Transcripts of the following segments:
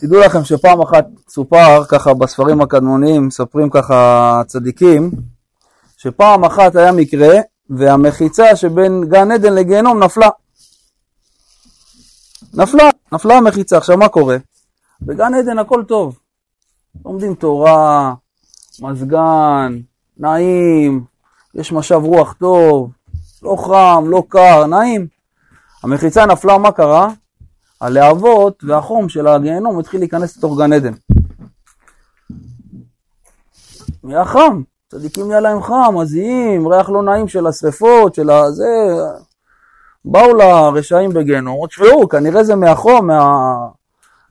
תדעו לכם שפעם אחת סופר, ככה בספרים הקדמוניים, מספרים ככה צדיקים, שפעם אחת היה מקרה והמחיצה שבין גן עדן לגיהנום נפלה. נפלה, נפלה המחיצה. עכשיו מה קורה? בגן עדן הכל טוב. לומדים תורה, מזגן, נעים, יש משב רוח טוב, לא חם, לא קר, נעים. המחיצה נפלה, מה קרה? הלהבות והחום של הגיהנום התחיל להיכנס לתוך גן עדן. נהיה חם, צדיקים נהיה להם חם, מזיעים, ריח לא נעים של השרפות, של הזה. באו לרשעים בגיהנום, תשמעו, כנראה זה מהחום, מה...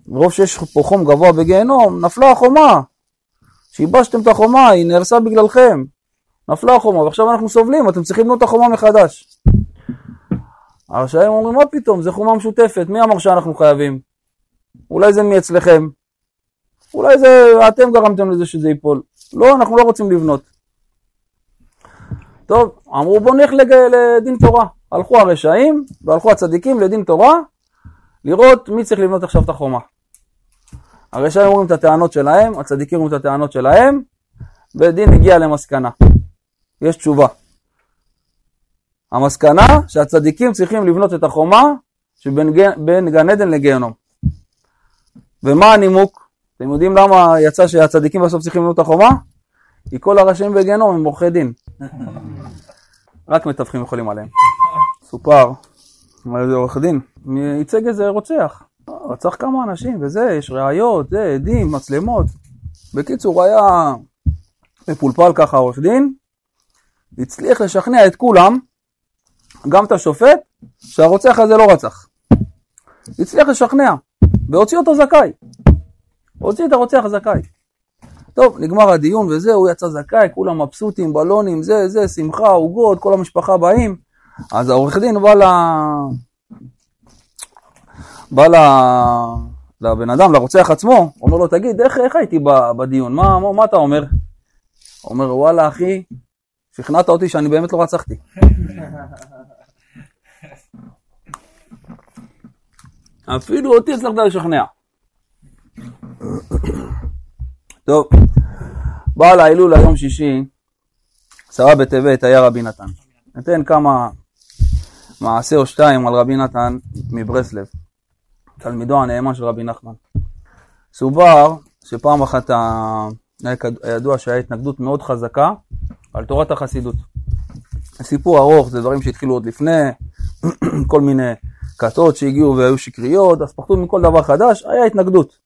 מרוב שיש פה חום גבוה בגיהנום, נפלה החומה. שיבשתם את החומה, היא נהרסה בגללכם. נפלה החומה, ועכשיו אנחנו סובלים, אתם צריכים לבנות את החומה מחדש. הרשעים אומרים, מה פתאום, זה חומה משותפת, מי אמר שאנחנו חייבים? אולי זה מאצלכם. אולי זה, אתם גרמתם לזה שזה ייפול. לא, אנחנו לא רוצים לבנות. טוב, אמרו בואו נלך לג... לדין תורה. הלכו הרשעים והלכו הצדיקים לדין תורה, לראות מי צריך לבנות עכשיו את החומה. הרשעים אומרים את הטענות שלהם, הצדיקים אומרים את הטענות שלהם, ודין הגיע למסקנה. יש תשובה. המסקנה שהצדיקים צריכים לבנות את החומה שבין גן עדן לגיהנום. ומה הנימוק? אתם יודעים למה יצא שהצדיקים בסוף צריכים לבנות את החומה? כי כל הרשעים בגיהנום הם עורכי דין. רק מתווכים יכולים עליהם. סופר, אומר איזה עורך דין, ייצג איזה רוצח. רצח כמה אנשים וזה, יש ראיות, זה, עדים, מצלמות. בקיצור, היה מפולפל ככה עורך דין, הצליח לשכנע את כולם, גם את השופט, שהרוצח הזה לא רצח. הצליח לשכנע, והוציא אותו זכאי. הוציא את הרוצח זכאי. טוב, נגמר הדיון וזה, הוא יצא זכאי, כולם מבסוטים, בלונים, זה, זה, שמחה, עוגות, כל המשפחה באים. אז העורך דין בא ל... בא ל... לבן אדם, לרוצח עצמו, אומר לו, תגיד, איך, איך הייתי בדיון? מה, מה, מה אתה אומר? אומר, וואלה, אחי, שכנעת אותי שאני באמת לא רצחתי. אפילו אותי הצלחת לשכנע. טוב, בעל ההילולה יום שישי, עשרה בטבת, היה רבי נתן. ניתן כמה מעשה או שתיים על רבי נתן מברסלב, תלמידו הנאמן של רבי נחמן. סובר שפעם אחת היה ידוע שהיה התנגדות מאוד חזקה על תורת החסידות. סיפור ארוך, זה דברים שהתחילו עוד לפני, כל מיני כתות שהגיעו והיו שקריות, אז פחדו מכל דבר חדש, היה התנגדות.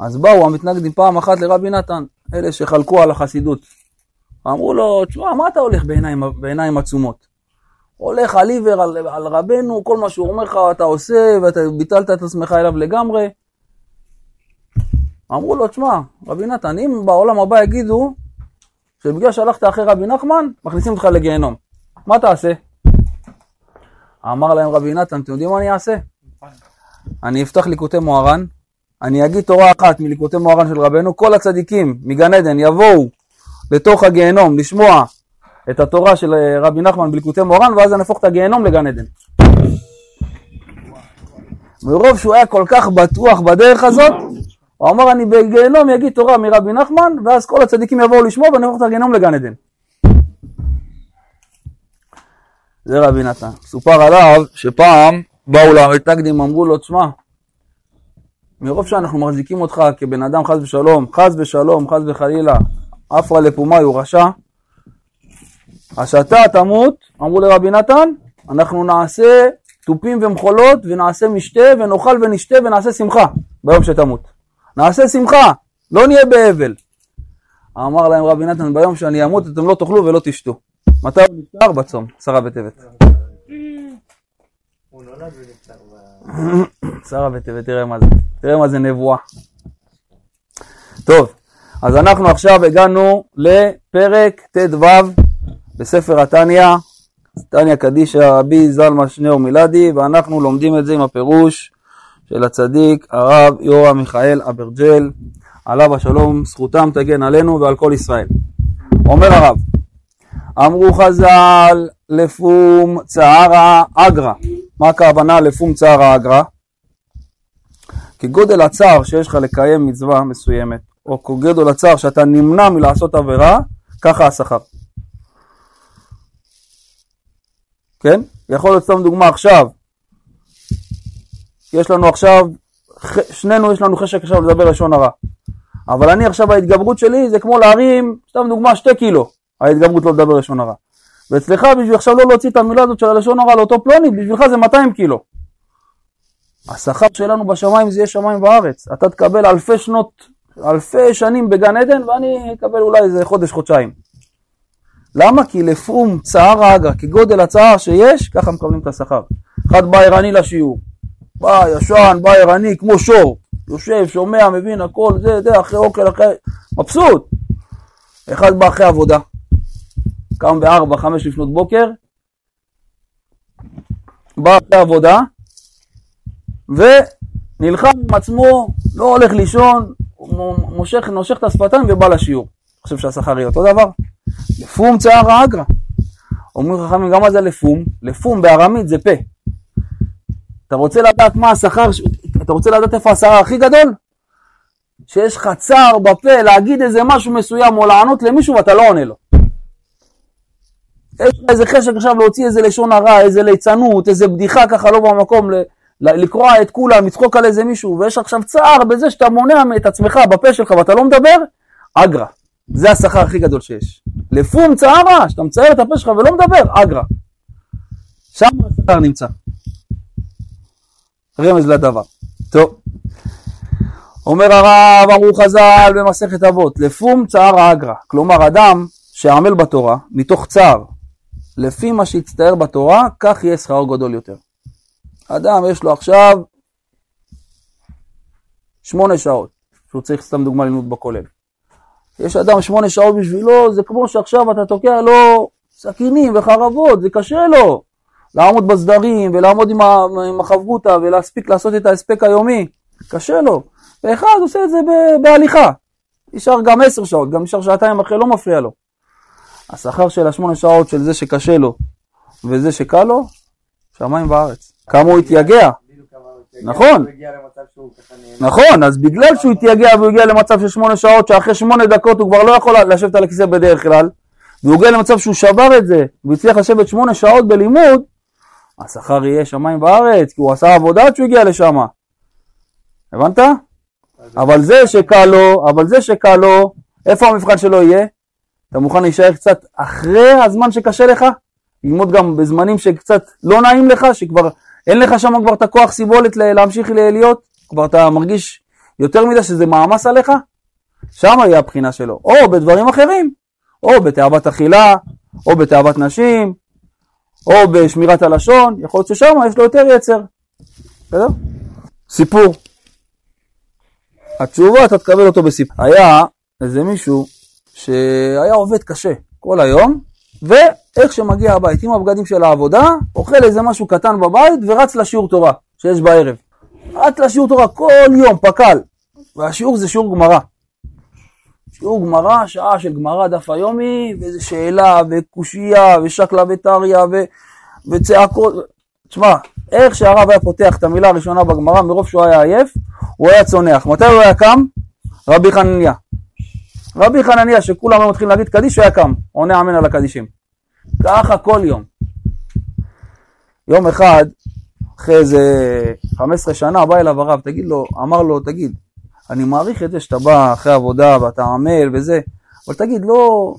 אז באו המתנגדים פעם אחת לרבי נתן, אלה שחלקו על החסידות. אמרו לו, תשמע, מה אתה הולך בעיניים, בעיניים עצומות? הולך על עיוור, על, על רבנו, כל מה שהוא אומר לך אתה עושה, ואתה ביטלת את עצמך אליו לגמרי. אמרו לו, תשמע, רבי נתן, אם בעולם הבא יגידו שבגלל שהלכת אחרי רבי נחמן, מכניסים אותך לגיהנום, מה תעשה? אמר להם רבי נתן, אתם יודעים מה אני אעשה? אני אפתח ליקוטי מוהר"ן, אני אגיד תורה אחת מליקוטי מוהר"ן של רבנו, כל הצדיקים מגן עדן יבואו לתוך הגיהנום לשמוע את התורה של אה, רבי נחמן בליקוטי מוהר"ן, ואז אני אהפוך את הגיהנום לגן עדן. מרוב שהוא היה כל כך בטוח בדרך הזאת, הוא אמר אני בגיהנום אגיד תורה מרבי נחמן, ואז כל הצדיקים יבואו לשמוע ואני אהפוך את הגיהנום לגן עדן. זה רבי נתן. סופר עליו שפעם באו למתנגדים, אמרו לו, תשמע, מרוב שאנחנו מחזיקים אותך כבן אדם חס ושלום, חס ושלום, חס וחלילה, עפרא לפומאי הוא רשע, אז שאתה תמות, אמרו לרבי נתן, אנחנו נעשה תופים ומחולות ונעשה משתה ונאכל ונשתה ונעשה שמחה ביום שתמות. נעשה שמחה, לא נהיה באבל. אמר להם רבי נתן, ביום שאני אמות אתם לא תאכלו ולא תשתו. מתי הוא נפטר? בצום, עשרה בטבת. עשרה בטבת, תראה מה זה. תראה מה זה נבואה. טוב, אז אנחנו עכשיו הגענו לפרק ט"ו בספר התניא, תניא קדישא רבי זלמה שניאור מילדי, ואנחנו לומדים את זה עם הפירוש של הצדיק הרב יורם מיכאל אברג'ל, עליו השלום, זכותם תגן עלינו ועל כל ישראל. אומר הרב, אמרו חז"ל לפום צערא אגרא. מה הכוונה לפום צערא אגרא? כגודל הצער שיש לך לקיים מצווה מסוימת, או כגודל הצער שאתה נמנע מלעשות עבירה, ככה השכר. כן? יכול להיות סתם דוגמה עכשיו, יש לנו עכשיו, שנינו יש לנו חשק עכשיו לדבר לשון הרע. אבל אני עכשיו ההתגברות שלי זה כמו להרים, סתם דוגמה, שתי קילו, ההתגברות לא לדבר לשון הרע. ואצלך בשביל עכשיו לא להוציא את המילה הזאת של הלשון הרע לאותו פלוני, בשבילך זה 200 קילו. השכר שלנו בשמיים זה יהיה שמיים וארץ. אתה תקבל אלפי שנות, אלפי שנים בגן עדן ואני אקבל אולי איזה חודש, חודשיים. למה? כי לפום צער האגרא, כגודל הצער שיש, ככה מקבלים את השכר. אחד בא ערני לשיעור, בא ישן, בא ערני, כמו שור, יושב, שומע, מבין הכל, זה, זה, אחרי אוכל, אחרי... מבסוט. אחד בא אחרי עבודה, קם בארבע, חמש לפנות בוקר, בא אחרי עבודה, ונלחם עם עצמו, לא הולך לישון, מושך, נושך את השפתיים ובא לשיעור. חושב שהשכר יהיה אותו דבר? לפום צער האגרא. אומרים חכמים גם מה זה לפום? לפום בארמית זה פה. אתה רוצה לדעת מה השכר, אתה רוצה לדעת איפה השכר הכי גדול? שיש לך צער בפה להגיד איזה משהו מסוים או לענות למישהו ואתה לא עונה לו. יש לך איזה חשק עכשיו להוציא איזה לשון הרע, איזה ליצנות, איזה בדיחה ככה לא במקום, לקרוע את כולם, לצחוק על איזה מישהו, ויש עכשיו צער בזה שאתה מונע את עצמך בפה שלך ואתה לא מדבר, אגרא. זה השכר הכי גדול שיש. לפום צערה, שאתה מצייר את הפה שלך ולא מדבר, אגרא. שם השכר נמצא. רמז לדבר. טוב. אומר הרב, אמרו חז"ל במסכת אבות, לפום צער אגרא. כלומר, אדם שעמל בתורה, מתוך צער, לפי מה שהצטער בתורה, כך יהיה שכרו גדול יותר. אדם יש לו עכשיו שמונה שעות, שהוא צריך סתם דוגמה ללמוד בכולל. יש אדם שמונה שעות בשבילו, זה כמו שעכשיו אתה תוקע לו סכינים וחרבות, זה קשה לו. לעמוד בסדרים ולעמוד עם, עם החברותא ולהספיק לעשות את ההספק היומי, קשה לו. ואחד עושה את זה בהליכה. נשאר גם עשר שעות, גם נשאר שעתיים אחרי, לא מפריע לו. השכר של השמונה שעות של זה שקשה לו וזה שקל לו, שמיים וארץ. כמה הוא התייגע. נכון, נכון, אז בגלל שהוא התייגע והוא הגיע למצב של שמונה שעות, שאחרי שמונה דקות הוא כבר לא יכול לשבת על הכיסא בדרך כלל, והוא הגיע למצב שהוא שבר את זה, והוא הצליח לשבת שמונה שעות בלימוד, השכר יהיה שמיים וארץ, כי הוא עשה עבודה עד שהוא הגיע לשם. הבנת? אבל זה שקל לו, אבל זה שקל לו, איפה המבחן שלו יהיה? אתה מוכן להישאר קצת אחרי הזמן שקשה לך? ללמוד גם בזמנים שקצת לא נעים לך, שכבר אין לך שם כבר את הכוח סיבולת להמשיך להיות, כבר אתה מרגיש יותר מדי שזה מעמס עליך, שם יהיה הבחינה שלו, או בדברים אחרים, או בתאוות אכילה, או בתאוות נשים, או בשמירת הלשון, יכול להיות ששם יש לו יותר יצר. בסדר? סיפור. התשובה אתה תקבל אותו בסיפור. היה איזה מישהו שהיה עובד קשה כל היום, ואיך שמגיע הבית עם הבגדים של העבודה, אוכל איזה משהו קטן בבית ורץ לשיעור תורה שיש בערב. רץ לשיעור תורה כל יום, פק"ל. והשיעור זה שיעור גמרא. שיעור גמרא, שעה של גמרא דף היומי, ואיזה שאלה, וקושייה, ושקלא וטריא, ו... וצעקות. תשמע, איך שהרב היה פותח את המילה הראשונה בגמרא, מרוב שהוא היה עייף, הוא היה צונח. מתי הוא היה קם? רבי חנניה. רבי חנניה, שכולם היו מתחילים להגיד קדיש, הוא היה קם, עונה אמן על הקדישים. ככה כל יום. יום אחד, אחרי איזה 15 שנה, בא אליו הרב, תגיד לו, אמר לו, תגיד, אני מעריך את זה שאתה בא אחרי עבודה ואתה עמל וזה, אבל תגיד, לא,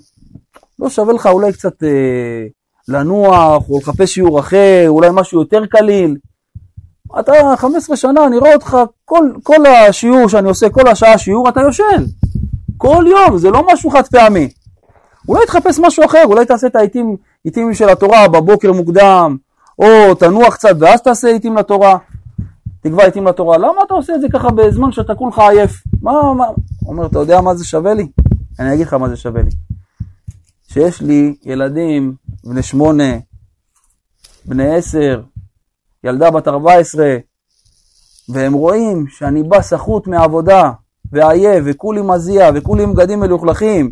לא שווה לך אולי קצת אה, לנוח או לחפש שיעור אחר, אולי משהו יותר קליל. אתה 15 שנה, אני רואה אותך, כל, כל השיעור שאני עושה, כל השעה שיעור, אתה יושן. כל יום, זה לא משהו חד פעמי. אולי תחפש משהו אחר, אולי תעשה את העיתים של התורה בבוקר מוקדם, או תנוח קצת ואז תעשה עיתים לתורה, תקבע עיתים לתורה. למה אתה עושה את זה ככה בזמן שאתה כולך עייף? מה, מה? אומר, אתה יודע מה זה שווה לי? אני אגיד לך מה זה שווה לי. שיש לי ילדים בני שמונה, בני עשר, ילדה בת ארבע עשרה, והם רואים שאני בא סחוט מעבודה, ועייף, וכולי מזיע, וכולי עם בגדים מלוכלכים,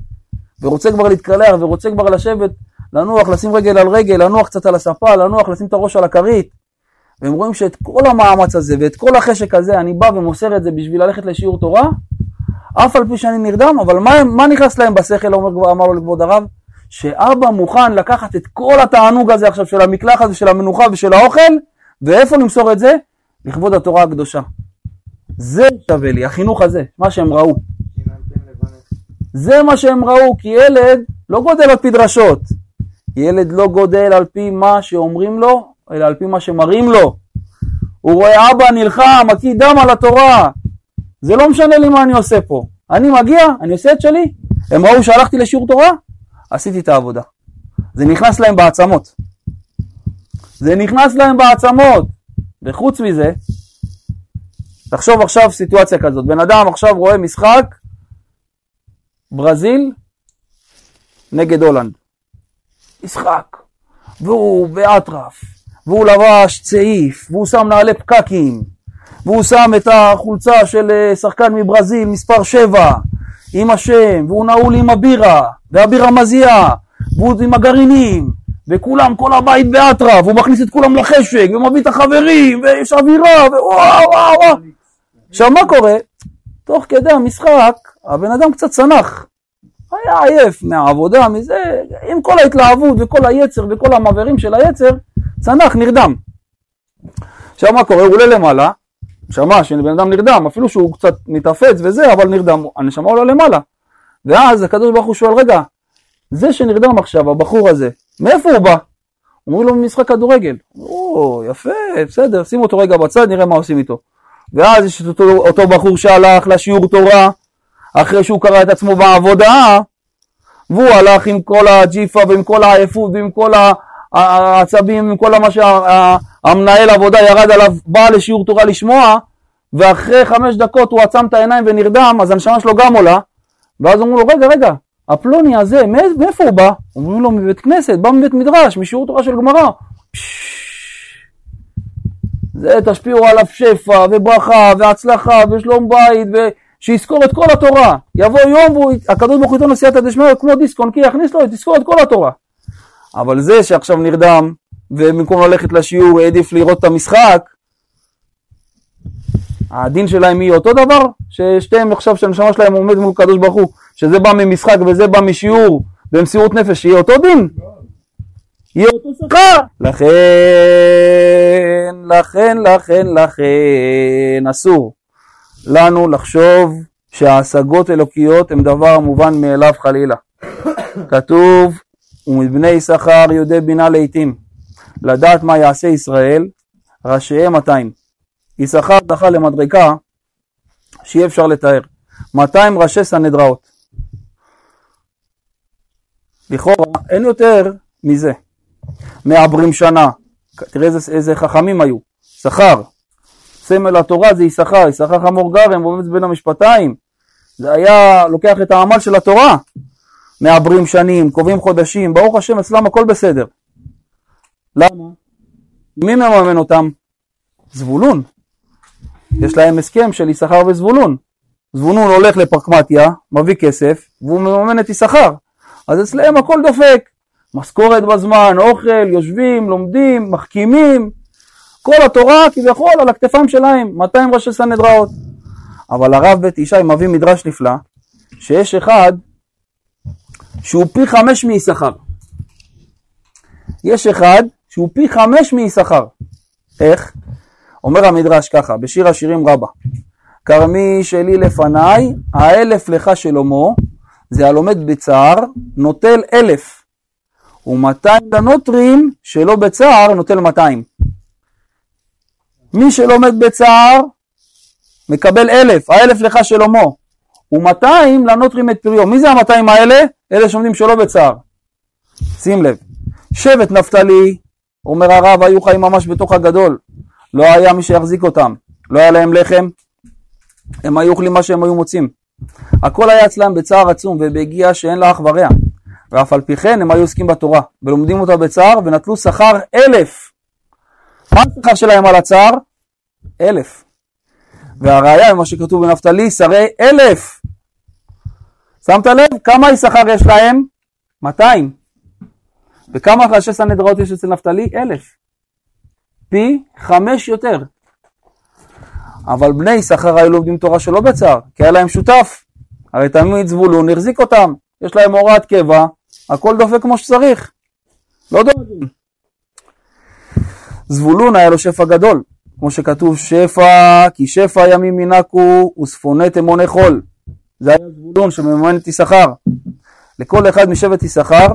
ורוצה כבר להתקלח, ורוצה כבר לשבת, לנוח, לשים רגל על רגל, לנוח קצת על הספה, לנוח, לשים את הראש על הכרית, והם רואים שאת כל המאמץ הזה ואת כל החשק הזה אני בא ומוסר את זה בשביל ללכת לשיעור תורה, אף על פי שאני נרדם, אבל מה, מה נכנס להם בשכל, אומר, אמר לו לכבוד הרב? שאבא מוכן לקחת את כל התענוג הזה עכשיו של המקלחת ושל המנוחה ושל האוכל, ואיפה למסור את זה? לכבוד התורה הקדושה. זה שווה לי, החינוך הזה, מה שהם ראו. זה מה שהם ראו, כי ילד לא גודל על פי דרשות. ילד לא גודל על פי מה שאומרים לו, אלא על פי מה שמראים לו. הוא רואה אבא נלחם, מקיא דם על התורה. זה לא משנה לי מה אני עושה פה. אני מגיע, אני עושה את שלי. הם ראו שהלכתי לשיעור תורה, עשיתי את העבודה. זה נכנס להם בעצמות. זה נכנס להם בעצמות. וחוץ מזה, תחשוב עכשיו סיטואציה כזאת, בן אדם עכשיו רואה משחק ברזיל נגד הולנד. משחק, והוא באטרף, והוא לבש צעיף, והוא שם נעלי פקקים, והוא שם את החולצה של אה, שחקן מברזיל מספר 7 עם השם, והוא נעול עם הבירה, והבירה מזיעה, והוא עם הגרעינים, וכולם, כל הבית באטרף, והוא מכניס את כולם לחשק, ומביא את החברים, ויש אווירה, ווואו וואו וואו. עכשיו מה קורה? תוך כדי המשחק, הבן אדם קצת צנח. היה עייף מהעבודה, מזה, עם כל ההתלהבות וכל היצר וכל המעברים של היצר, צנח, נרדם. עכשיו מה קורה? הוא עולה למעלה, שמע שבן אדם נרדם, אפילו שהוא קצת מתאפץ וזה, אבל נרדם, הנשמה עולה למעלה. ואז הקדוש ברוך הוא שואל, רגע, זה שנרדם עכשיו, הבחור הזה, מאיפה הוא בא? אומרים לו ממשחק כדורגל. או, יפה, בסדר, שים אותו רגע בצד, נראה מה עושים איתו. ואז יש את אותו, אותו בחור שהלך לשיעור תורה, אחרי שהוא קרא את עצמו בעבודה, והוא הלך עם כל הג'יפה ועם כל העייפות ועם כל העצבים, עם כל מה שהמנהל עבודה ירד עליו, בא לשיעור תורה לשמוע, ואחרי חמש דקות הוא עצם את העיניים ונרדם, אז הנשמה שלו גם עולה, ואז אומרים לו, רגע, רגע, הפלוני הזה, מאיפה הוא בא? אומרים לו, מבית כנסת, בא מבית מדרש, משיעור תורה של גמרא. תשפיעו עליו שפע וברכה והצלחה ושלום בית ושיזכור את כל התורה. יבוא יום והקדוש ברוך הוא ייתן לו סייעתא דשמיא כמו דיסקון כי יכניס לו, תזכור את כל התורה. אבל זה שעכשיו נרדם ובמקום ללכת לשיעור העדיף לראות את המשחק, הדין שלהם יהיה אותו דבר? ששתיהם עכשיו שהנשמה שלהם עומד מול הקדוש ברוך הוא, שזה בא ממשחק וזה בא משיעור במסירות נפש, יהיה אותו דין? יהיה אותו שכר. לכן, לכן, לכן, לכן, אסור לנו לחשוב שההשגות אלוקיות הן דבר מובן מאליו חלילה. כתוב, ומבני יששכר יודעי בינה לעתים, לדעת מה יעשה ישראל, ראשיהם 200. יששכר זכה למדרגה שאי אפשר לתאר. 200 ראשי סנהדראות. לכאורה אין יותר מזה. מעברים שנה. תראה איזה, איזה חכמים היו. שכר. סמל התורה זה יששכר, יששכר חמור גרם ועומד בין המשפטיים. זה היה לוקח את העמל של התורה. מעברים שנים, קובעים חודשים, ברוך השם אצלם הכל בסדר. למה? מי מממן אותם? זבולון. יש להם הסכם של יששכר וזבולון. זבולון הולך לפרקמטיה, מביא כסף, והוא מממן את יששכר. אז אצלם הכל דופק. משכורת בזמן, אוכל, יושבים, לומדים, מחכימים, כל התורה כביכול על הכתפיים שלהם, 200 ראשי סנהדראות. אבל הרב בית ישי מביא מדרש נפלא, שיש אחד שהוא פי חמש מיששכר. יש אחד שהוא פי חמש מיששכר. איך? אומר המדרש ככה, בשיר השירים רבה, כרמי שלי לפניי, האלף לך שלמה, זה הלומד בצער, נוטל אלף. ומאתיים לנוטרים שלא בצער נוטל מאתיים. מי שלומד בצער מקבל אלף, האלף לך שלמה, ומאתיים לנוטרים את פריו. מי זה המאתיים האלה? אלה שעומדים שלא בצער. שים לב, שבט נפתלי, אומר הרב, היו חיים ממש בתוך הגדול, לא היה מי שיחזיק אותם, לא היה להם לחם, הם היו אוכלים מה שהם היו מוצאים. הכל היה אצלם בצער עצום ובהגיעה שאין לה אח ורע. ואף על פי כן הם היו עוסקים בתורה, ולומדים אותה בצער, ונטלו שכר אלף. מה השכר שלהם על הצער? אלף. והראיה ממה שכתוב בנפתלי, שרי אלף. שמת לב? כמה שכר יש להם? 200. וכמה ראשי סנהדראות יש אצל נפתלי? אלף. פי חמש יותר. אבל בני יששכר היו לומדים תורה שלא בצער, כי היה להם שותף. הרי תמיד זבולון החזיק אותם, יש להם הוראת קבע, הכל דופק כמו שצריך. לא דואגים. זבולון היה לו שפע גדול, כמו שכתוב שפע, כי שפע ימים ינקו וספוני תימוני חול. זה היה זבולון שמממן את יששכר. לכל אחד משבט יששכר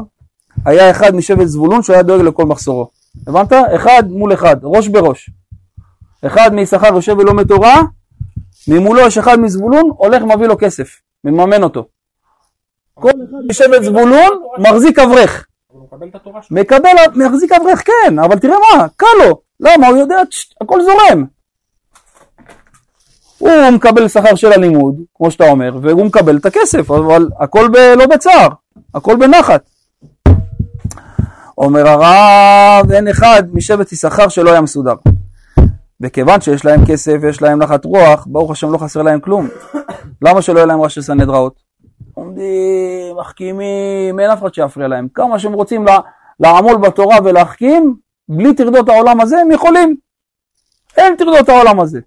היה אחד משבט זבולון שהיה דואג לכל מחסורו. הבנת? אחד מול אחד, ראש בראש. אחד מיששכר יושב ולומד תורה, ממולו יש אחד מזבולון, הולך מביא לו כסף, מממן אותו. כל אחד משבט זבולון מחזיק אברך. מקבל, מחזיק אברך כן, אבל תראה מה, קל לו. למה? הוא יודע, הכל זורם. הוא מקבל שכר של הלימוד, כמו שאתה אומר, והוא מקבל את הכסף, אבל הכל ב, לא בצער, הכל בנחת. אומר הרב, אין אחד משבט יששכר שלא היה מסודר. וכיוון שיש להם כסף ויש להם נחת רוח, ברוך השם לא חסר להם כלום. למה שלא יהיה להם ראשי סנהדראות? עומדים, מחכימים, אין אף אחד שיפריע להם. כמה שהם רוצים לעמול בתורה ולהחכים, בלי טרדות העולם הזה הם יכולים. אין טרדות העולם הזה.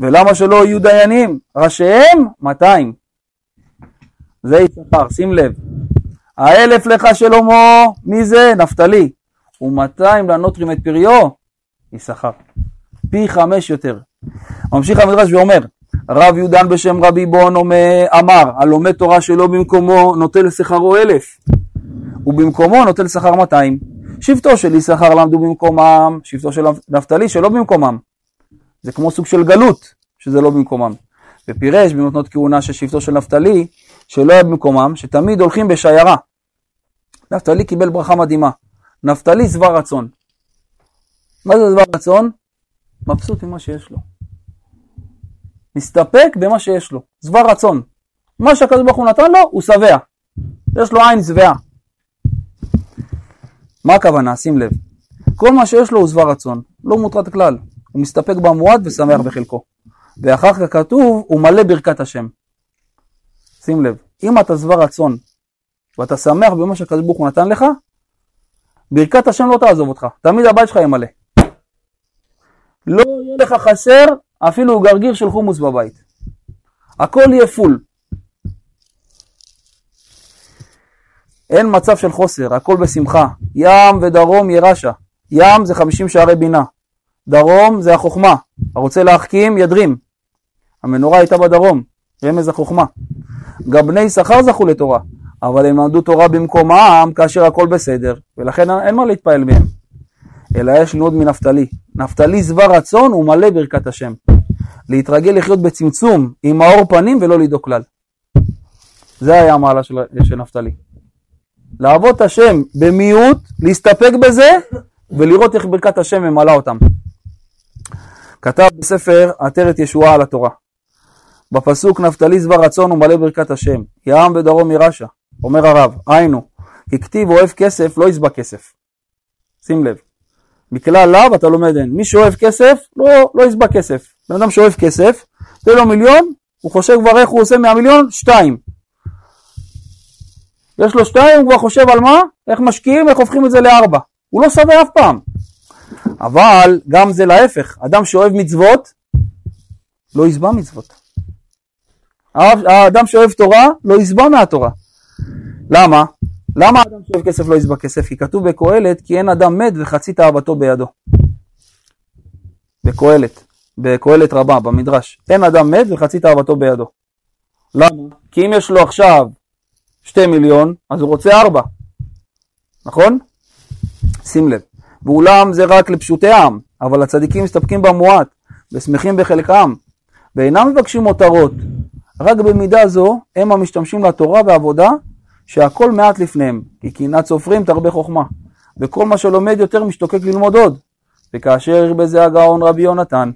ולמה שלא יהיו דיינים? ראשיהם 200. זה יששכר, שים לב. האלף לך שלמה, מי זה? נפתלי. ומאתיים לנוטרים את פריו? יששכר. פי חמש יותר. ממשיך המדרש ואומר, רב יהודן בשם רבי בון אמר, הלומד תורה שלא במקומו נוטל שכרו אלף, ובמקומו נוטל שכר מאתיים. שבטו של יששכר למדו במקומם, שבטו של נפתלי שלא במקומם. זה כמו סוג של גלות, שזה לא במקומם. ופירש בנותנות כהונה שבטו של נפתלי, שלא היה במקומם, שתמיד הולכים בשיירה. נפתלי קיבל ברכה מדהימה. נפתלי שבע רצון. מה זה שבע רצון? מבסוט ממה שיש לו. מסתפק במה שיש לו. שבע רצון. מה שהקדוש ברוך הוא נתן לו, הוא שבע. יש לו עין שבעה. מה הכוונה? שים לב. כל מה שיש לו הוא שבע רצון, לא מוטרד כלל. הוא מסתפק במועט ושמח בחלקו. ואחר כך כתוב, הוא מלא ברכת השם. שים לב, אם אתה שבע רצון ואתה שמח במה שהקדוש ברוך הוא נתן לך, ברכת השם לא תעזוב אותך, תמיד הבית שלך יהיה מלא. לא יהיה לך חסר אפילו גרגיר של חומוס בבית. הכל יהיה פול. אין מצב של חוסר, הכל בשמחה. ים ודרום ירשה. ים זה חמישים שערי בינה. דרום זה החוכמה. הרוצה להחכים, ידרים. המנורה הייתה בדרום, רמז החוכמה. גם בני שכר זכו לתורה. אבל הם למדו תורה במקומם כאשר הכל בסדר, ולכן אין מה להתפעל מהם. אלא יש נוד מנפתלי. נפתלי שבע רצון ומלא ברכת השם. להתרגל לחיות בצמצום עם מאור פנים ולא לדאוג כלל. זה היה המעלה של, של נפתלי. לעבוד את השם במיעוט, להסתפק בזה, ולראות איך ברכת השם ממלאה אותם. כתב בספר עטרת ישועה על התורה. בפסוק נפתלי שבע רצון ומלא ברכת השם, ים ודרום מרשע. אומר הרב, היינו, כי כתיב אוהב כסף לא יסבע כסף. שים לב. מכלל לאו אתה לומד אין. מי שאוהב כסף, לא, לא יסבע כסף. בן אדם שאוהב כסף, תן לו מיליון, הוא חושב כבר איך הוא עושה מהמיליון, שתיים. יש לו שתיים, הוא כבר חושב על מה? איך משקיעים, איך הופכים את זה לארבע. הוא לא שבע אף פעם. אבל גם זה להפך, אדם שאוהב מצוות, לא יסבע מצוות. האדם שאוהב תורה, לא יסבע מהתורה. למה? למה אדם שאוהב כסף לא יסבע כסף? כי כתוב בקהלת כי אין אדם מת וחצי תאוותו בידו. בקהלת, בקהלת רבה, במדרש. אין אדם מת וחצי תאוותו בידו. למה? כי אם יש לו עכשיו שתי מיליון, אז הוא רוצה ארבע. נכון? שים לב. ואולם זה רק לפשוטי העם, אבל הצדיקים מסתפקים במועט, ושמחים בחלקם, ואינם מבקשים מותרות. רק במידה זו הם המשתמשים לתורה ועבודה שהכל מעט לפניהם, כי קנאת סופרים תרבה חוכמה, וכל מה שלומד יותר משתוקק ללמוד עוד. וכאשר הרבה זה הגאון רבי יונתן,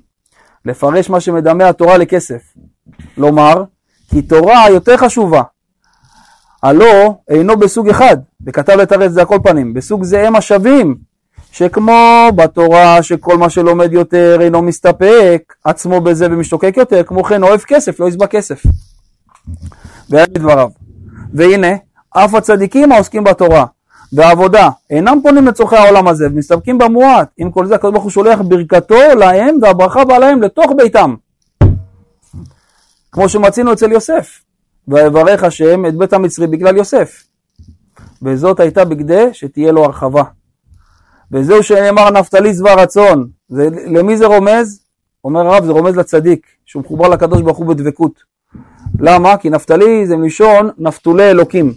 לפרש מה שמדמה התורה לכסף. לומר, כי תורה יותר חשובה. הלא אינו בסוג אחד, וכתב לתרץ זה על כל פנים, בסוג זה הם השווים, שכמו בתורה שכל מה שלומד יותר אינו מסתפק עצמו בזה ומשתוקק יותר, כמו כן אוהב כסף, לא יסבע כסף. והיה דבריו. והנה, אף הצדיקים העוסקים בתורה, ועבודה, אינם פונים לצורכי העולם הזה, ומסתפקים במועט. עם כל זה הקדוש ברוך הוא שולח ברכתו להם והברכה באה להם לתוך ביתם. כמו שמצינו אצל יוסף, ויברך השם את בית המצרי בגלל יוסף. וזאת הייתה בגדי שתהיה לו הרחבה. וזהו שנאמר נפתלי שבע רצון. זה, למי זה רומז? אומר הרב, זה רומז לצדיק, שהוא מחובר לקדוש ברוך הוא בדבקות. למה? כי נפתלי זה מלשון נפתולי אלוקים.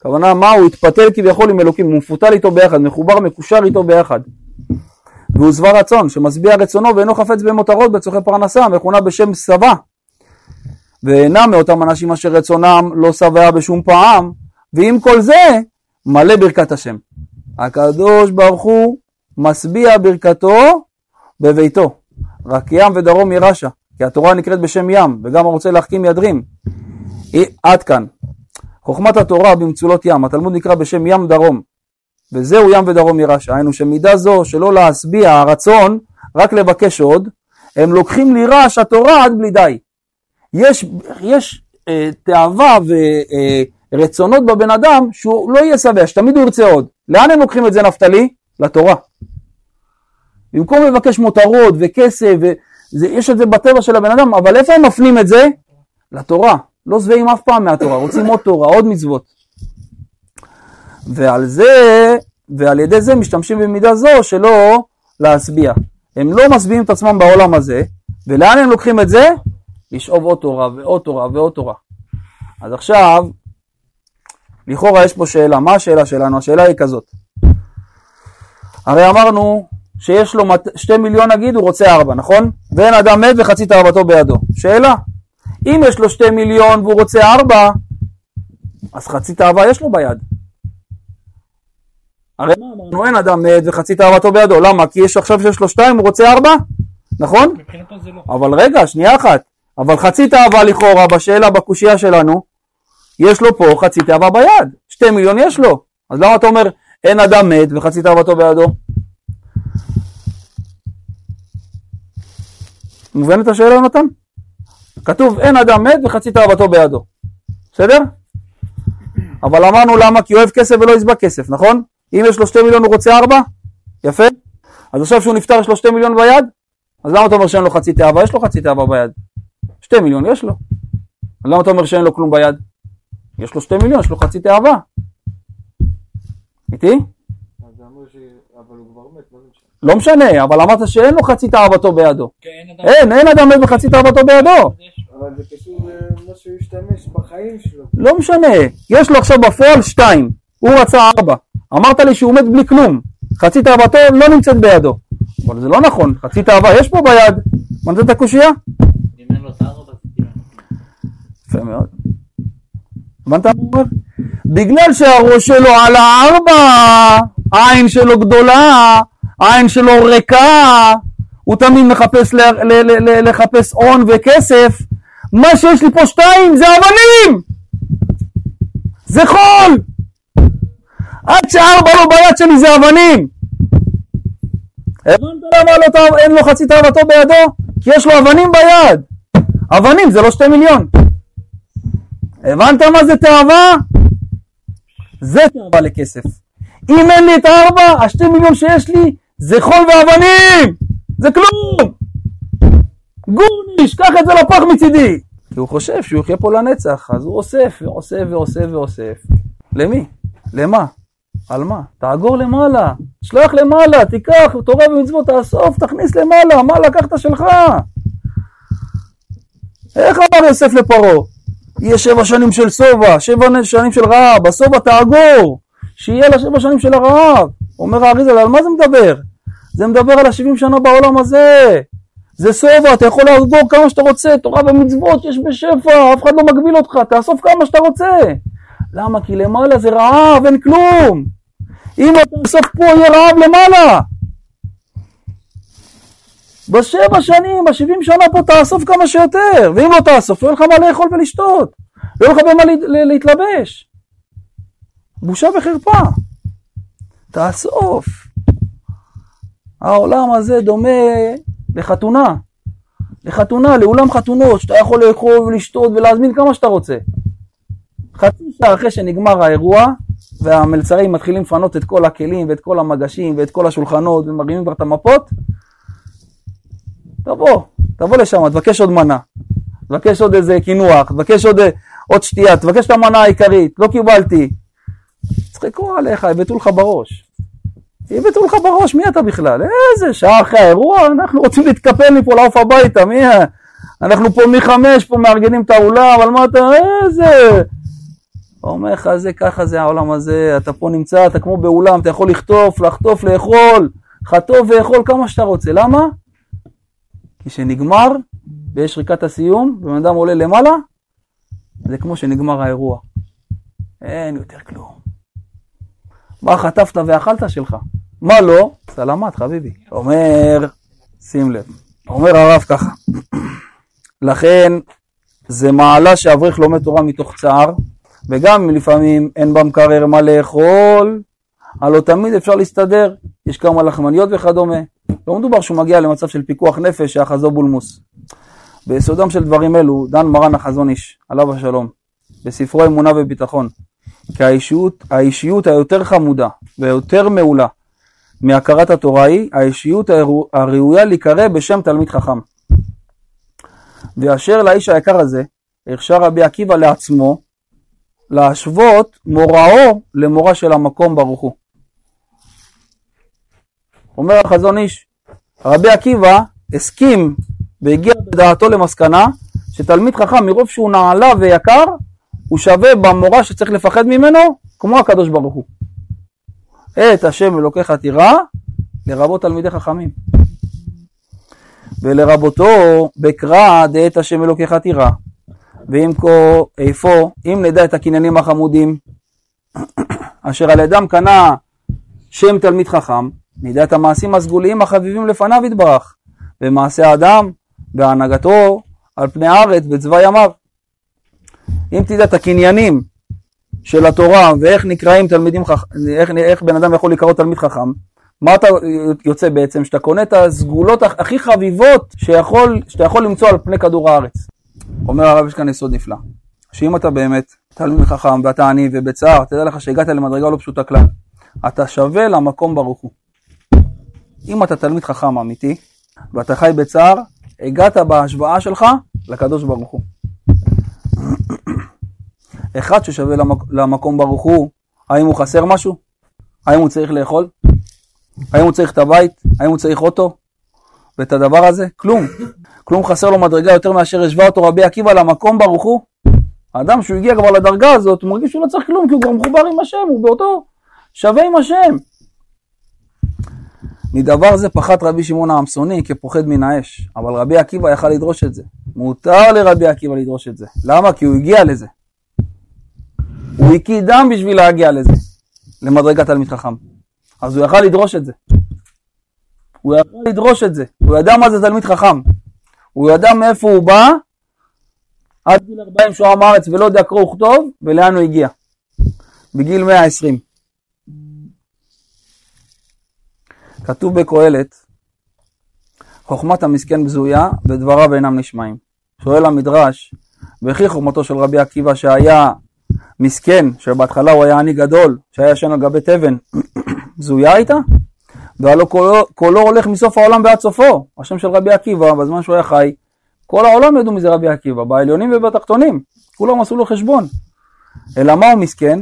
הכוונה מה? הוא התפתל כביכול עם אלוקים, הוא מפותל איתו ביחד, מחובר, מקושר איתו ביחד. והוא שבע רצון, שמשביע רצונו ואינו חפץ במותרות בצורכי פרנסה, מכונה בשם שבע. ואינם מאותם אנשים אשר רצונם לא שבע בשום פעם, ועם כל זה, מלא ברכת השם. הקדוש ברוך הוא משביע ברכתו בביתו. רק ים ודרום ירשה, כי התורה נקראת בשם ים, וגם הרוצה להחכים ידרים. עד כאן. חוכמת התורה במצולות ים, התלמוד נקרא בשם ים דרום. וזהו ים ודרום ירשה, היינו שמידה זו שלא להשביע הרצון, רק לבקש עוד, הם לוקחים לירש התורה עד בלי די. יש, יש אה, תאווה ורצונות אה, בבן אדם שהוא לא יהיה שבע, שתמיד הוא ירצה עוד. לאן הם לוקחים את זה נפתלי? לתורה. במקום לבקש מותרות וכסף, ויש את זה בטבע של הבן אדם, אבל איפה הם מפנים את זה? לתורה. לא שבעים אף פעם מהתורה, רוצים עוד תורה, עוד מצוות. ועל זה, ועל ידי זה משתמשים במידה זו שלא להשביע. הם לא משביעים את עצמם בעולם הזה, ולאן הם לוקחים את זה? לשאוב עוד תורה ועוד תורה ועוד תורה. אז עכשיו, לכאורה יש פה שאלה, מה השאלה שלנו? השאלה היא כזאת. הרי אמרנו שיש לו שתי מיליון נגיד, הוא רוצה ארבע, נכון? ואין אדם מת וחצי תאוותו בידו. שאלה, אם יש לו שתי מיליון והוא רוצה ארבע, אז חצי תאווה יש לו ביד. הרי מה אמרנו? אין אדם מת וחצי תאוותו בידו. למה? כי יש עכשיו שיש לו שתיים, הוא רוצה ארבע? נכון? לא. אבל רגע, שנייה אחת. אבל חצי תאווה לכאורה בשאלה, בקושייה שלנו, יש לו פה חצי תאווה ביד. שתי מיליון יש לו. אז למה אתה אומר אין אדם מת וחצי תאוותו בידו? מובנת השאלה יונתן? כתוב אין אדם מת וחצי תאוותו בידו, בסדר? אבל אמרנו למה? כי הוא אוהב כסף ולא יסבע כסף, נכון? אם יש לו שתי מיליון הוא רוצה ארבע? יפה? אז עכשיו שהוא נפטר יש לו שתי מיליון ביד? אז למה אתה אומר שאין לו חצי תאווה? יש לו חצי תאווה ביד. שתי מיליון יש לו. אז למה אתה אומר שאין לו כלום ביד? יש לו שתי מיליון, יש לו חצי תאווה. איתי? לא משנה, אבל אמרת שאין לו חצי תאוותו בידו. כן, אין, אין אדם מת בחצי תאוותו בידו. אבל זה קשור למה שהוא השתמש בחיים שלו. לא משנה, יש לו עכשיו בפועל שתיים, הוא רצה ארבע. אמרת לי שהוא מת בלי כלום, חצי תאוותו לא נמצאת בידו. אבל זה לא נכון, חצי תאווה יש פה ביד. הבנת את הקושייה? אם אין לו את הארבע, זה כאילו- יפה מאוד. הבנת מה הוא אומר? בגלל שהראש שלו על הארבע, העין שלו גדולה, העין שלו ריקה, הוא תמיד מחפש ל- ל- ל- ל- לחפש הון וכסף, מה שיש לי פה שתיים זה אבנים! זה חול! עד שארבע לא ביד שלי זה אבנים! הבנת למה לא, תא- אין לו חצי תאוותו בידו? כי יש לו אבנים ביד! אבנים זה לא שתי מיליון! הבנת מה זה תאווה? זה תאווה לכסף. אם אין לי את הארבע, השתי מיליון שיש לי זה חול ואבנים! זה כלום! גורניש, קח את זה לפח מצידי! כי הוא חושב שהוא יחיה פה לנצח, אז הוא אוסף ואוסף ואוסף ואוסף. למי? למה? על מה? תאגור למעלה, שלח למעלה, תיקח תורה ומצוות, תאסוף, תכניס למעלה, מה לקחת שלך? איך אמר יוסף לפרעה? יהיה שבע שנים של שובע, שבע שנים של רעב, בשובע תאגור, שיהיה לה שבע שנים של הרעב. אומר האריזל, על מה זה מדבר? זה מדבר על השבעים שנה בעולם הזה. זה שובע, אתה יכול לאגור כמה שאתה רוצה, תורה ומצוות יש בשפע, אף אחד לא מגביל אותך, תאסוף כמה שאתה רוצה. למה? כי למעלה זה רעב, אין כלום. אם אתה תאסוף פה, יהיה רעב למעלה. בשבע שנים, בשבעים שנה פה תאסוף כמה שיותר, ואם לא תאסוף, לא יהיה לך מה לאכול ולשתות, לא יהיה לך במה לה- לה- להתלבש. בושה וחרפה. תאסוף. העולם הזה דומה לחתונה. לחתונה, לאולם חתונות, שאתה יכול לאכול ולשתות ולהזמין כמה שאתה רוצה. חצי שעה אחרי שנגמר האירוע, והמלצרים מתחילים לפנות את כל הכלים ואת כל המגשים ואת כל השולחנות ומרימים כבר את המפות, תבוא, תבוא לשם, תבקש עוד מנה, תבקש עוד איזה קינוח, תבקש עוד, עוד שתייה, תבקש את המנה העיקרית, לא קיבלתי. יצחקו עליך, יבטאו לך בראש. יבטאו לך בראש, מי אתה בכלל? איזה שעה אחרי האירוע, אנחנו רוצים להתקפל מפה, לעוף הביתה, מי... אנחנו פה מחמש, פה מארגנים את האולם, על מה אתה... איזה... אומר לך, זה ככה זה העולם הזה, אתה פה נמצא, אתה כמו באולם, אתה יכול לחטוף, לחטוף, לאכול, חטוף ואכול כמה שאתה רוצה. למה? כי כשנגמר, ויש שריקת הסיום, ובן אדם עולה למעלה, זה כמו שנגמר האירוע. אין יותר כלום. מה חטפת ואכלת שלך? מה לא? סלמת חביבי. אומר, שים לב, אומר הרב ככה, לכן זה מעלה שאברך לומד תורה מתוך צער, וגם לפעמים אין במקרר מה לאכול, הלא תמיד אפשר להסתדר, יש כמה לחמניות וכדומה. לא מדובר שהוא מגיע למצב של פיקוח נפש שאחזו בולמוס. ביסודם של דברים אלו דן מרן החזון איש, עליו השלום, בספרו אמונה וביטחון, כי האישיות, היותר חמודה והיותר מעולה מהכרת התורה היא האישיות הראויה להיקרא בשם תלמיד חכם. ואשר לאיש היקר הזה, הרשה רבי עקיבא לעצמו להשוות מוראו למורה של המקום ברוך הוא. אומר החזון איש, רבי עקיבא הסכים והגיע בדעתו למסקנה שתלמיד חכם מרוב שהוא נעלה ויקר הוא שווה במורה שצריך לפחד ממנו כמו הקדוש ברוך הוא. את השם אלוקיך תירא לרבות תלמידי חכמים. ולרבותו בקרא דעת השם אלוקיך תירא. ואם כה איפה אם נדע את הקניינים החמודים אשר על ידם קנה שם תלמיד חכם נדע את המעשים הסגוליים החביבים לפניו יתברך במעשה האדם בהנהגתו על פני הארץ בצבא ימיו. אם תדע את הקניינים של התורה ואיך נקראים תלמידים חכם, איך, איך בן אדם יכול לקרוא תלמיד חכם, מה אתה יוצא בעצם? שאתה קונה את הסגולות הכי חביבות שיכול, שאתה יכול למצוא על פני כדור הארץ. אומר הרב, יש כאן יסוד נפלא, שאם אתה באמת תלמיד חכם ואתה עני ובצער, תדע לך שהגעת למדרגה לא פשוטה כלל. אתה שווה למקום ברוך הוא. אם אתה תלמיד חכם אמיתי, ואתה חי בצער, הגעת בהשוואה שלך לקדוש ברוך הוא. אחד ששווה למק... למקום ברוך הוא, האם הוא חסר משהו? האם הוא צריך לאכול? האם הוא צריך את הבית? האם הוא צריך אוטו? ואת הדבר הזה? כלום. כלום חסר לו מדרגה יותר מאשר השווה אותו רבי עקיבא למקום ברוך הוא. האדם שהוא הגיע כבר לדרגה הזאת, הוא מרגיש שהוא לא צריך כלום, כי הוא כבר מחובר עם השם, הוא באותו שווה עם השם. מדבר זה פחת רבי שמעון העמסוני כפוחד מן האש, אבל רבי עקיבא יכל לדרוש את זה. מותר לרבי עקיבא לדרוש את זה. למה? כי הוא הגיע לזה. הוא הקיא דם בשביל להגיע לזה, למדרגת תלמיד חכם. אז הוא יכל לדרוש את זה. הוא יכל לדרוש את זה. הוא ידע מה זה תלמיד חכם. הוא ידע מאיפה הוא בא, עד גיל 40 שהוא עם הארץ ולא יודע קרוא וכתוב, ולאן הוא הגיע. בגיל 120. כתוב בקהלת, חוכמת המסכן בזויה ודבריו אינם נשמעים. שואל המדרש, וכי חוכמתו של רבי עקיבא שהיה מסכן, שבהתחלה הוא היה עני גדול, שהיה ישן על גבי תבן, בזויה הייתה? והלא קולו, קולו הולך מסוף העולם ועד סופו. השם של רבי עקיבא, בזמן שהוא היה חי, כל העולם ידעו מזה רבי עקיבא, בעליונים ובתחתונים, כולם עשו לו חשבון. אלא מה הוא מסכן?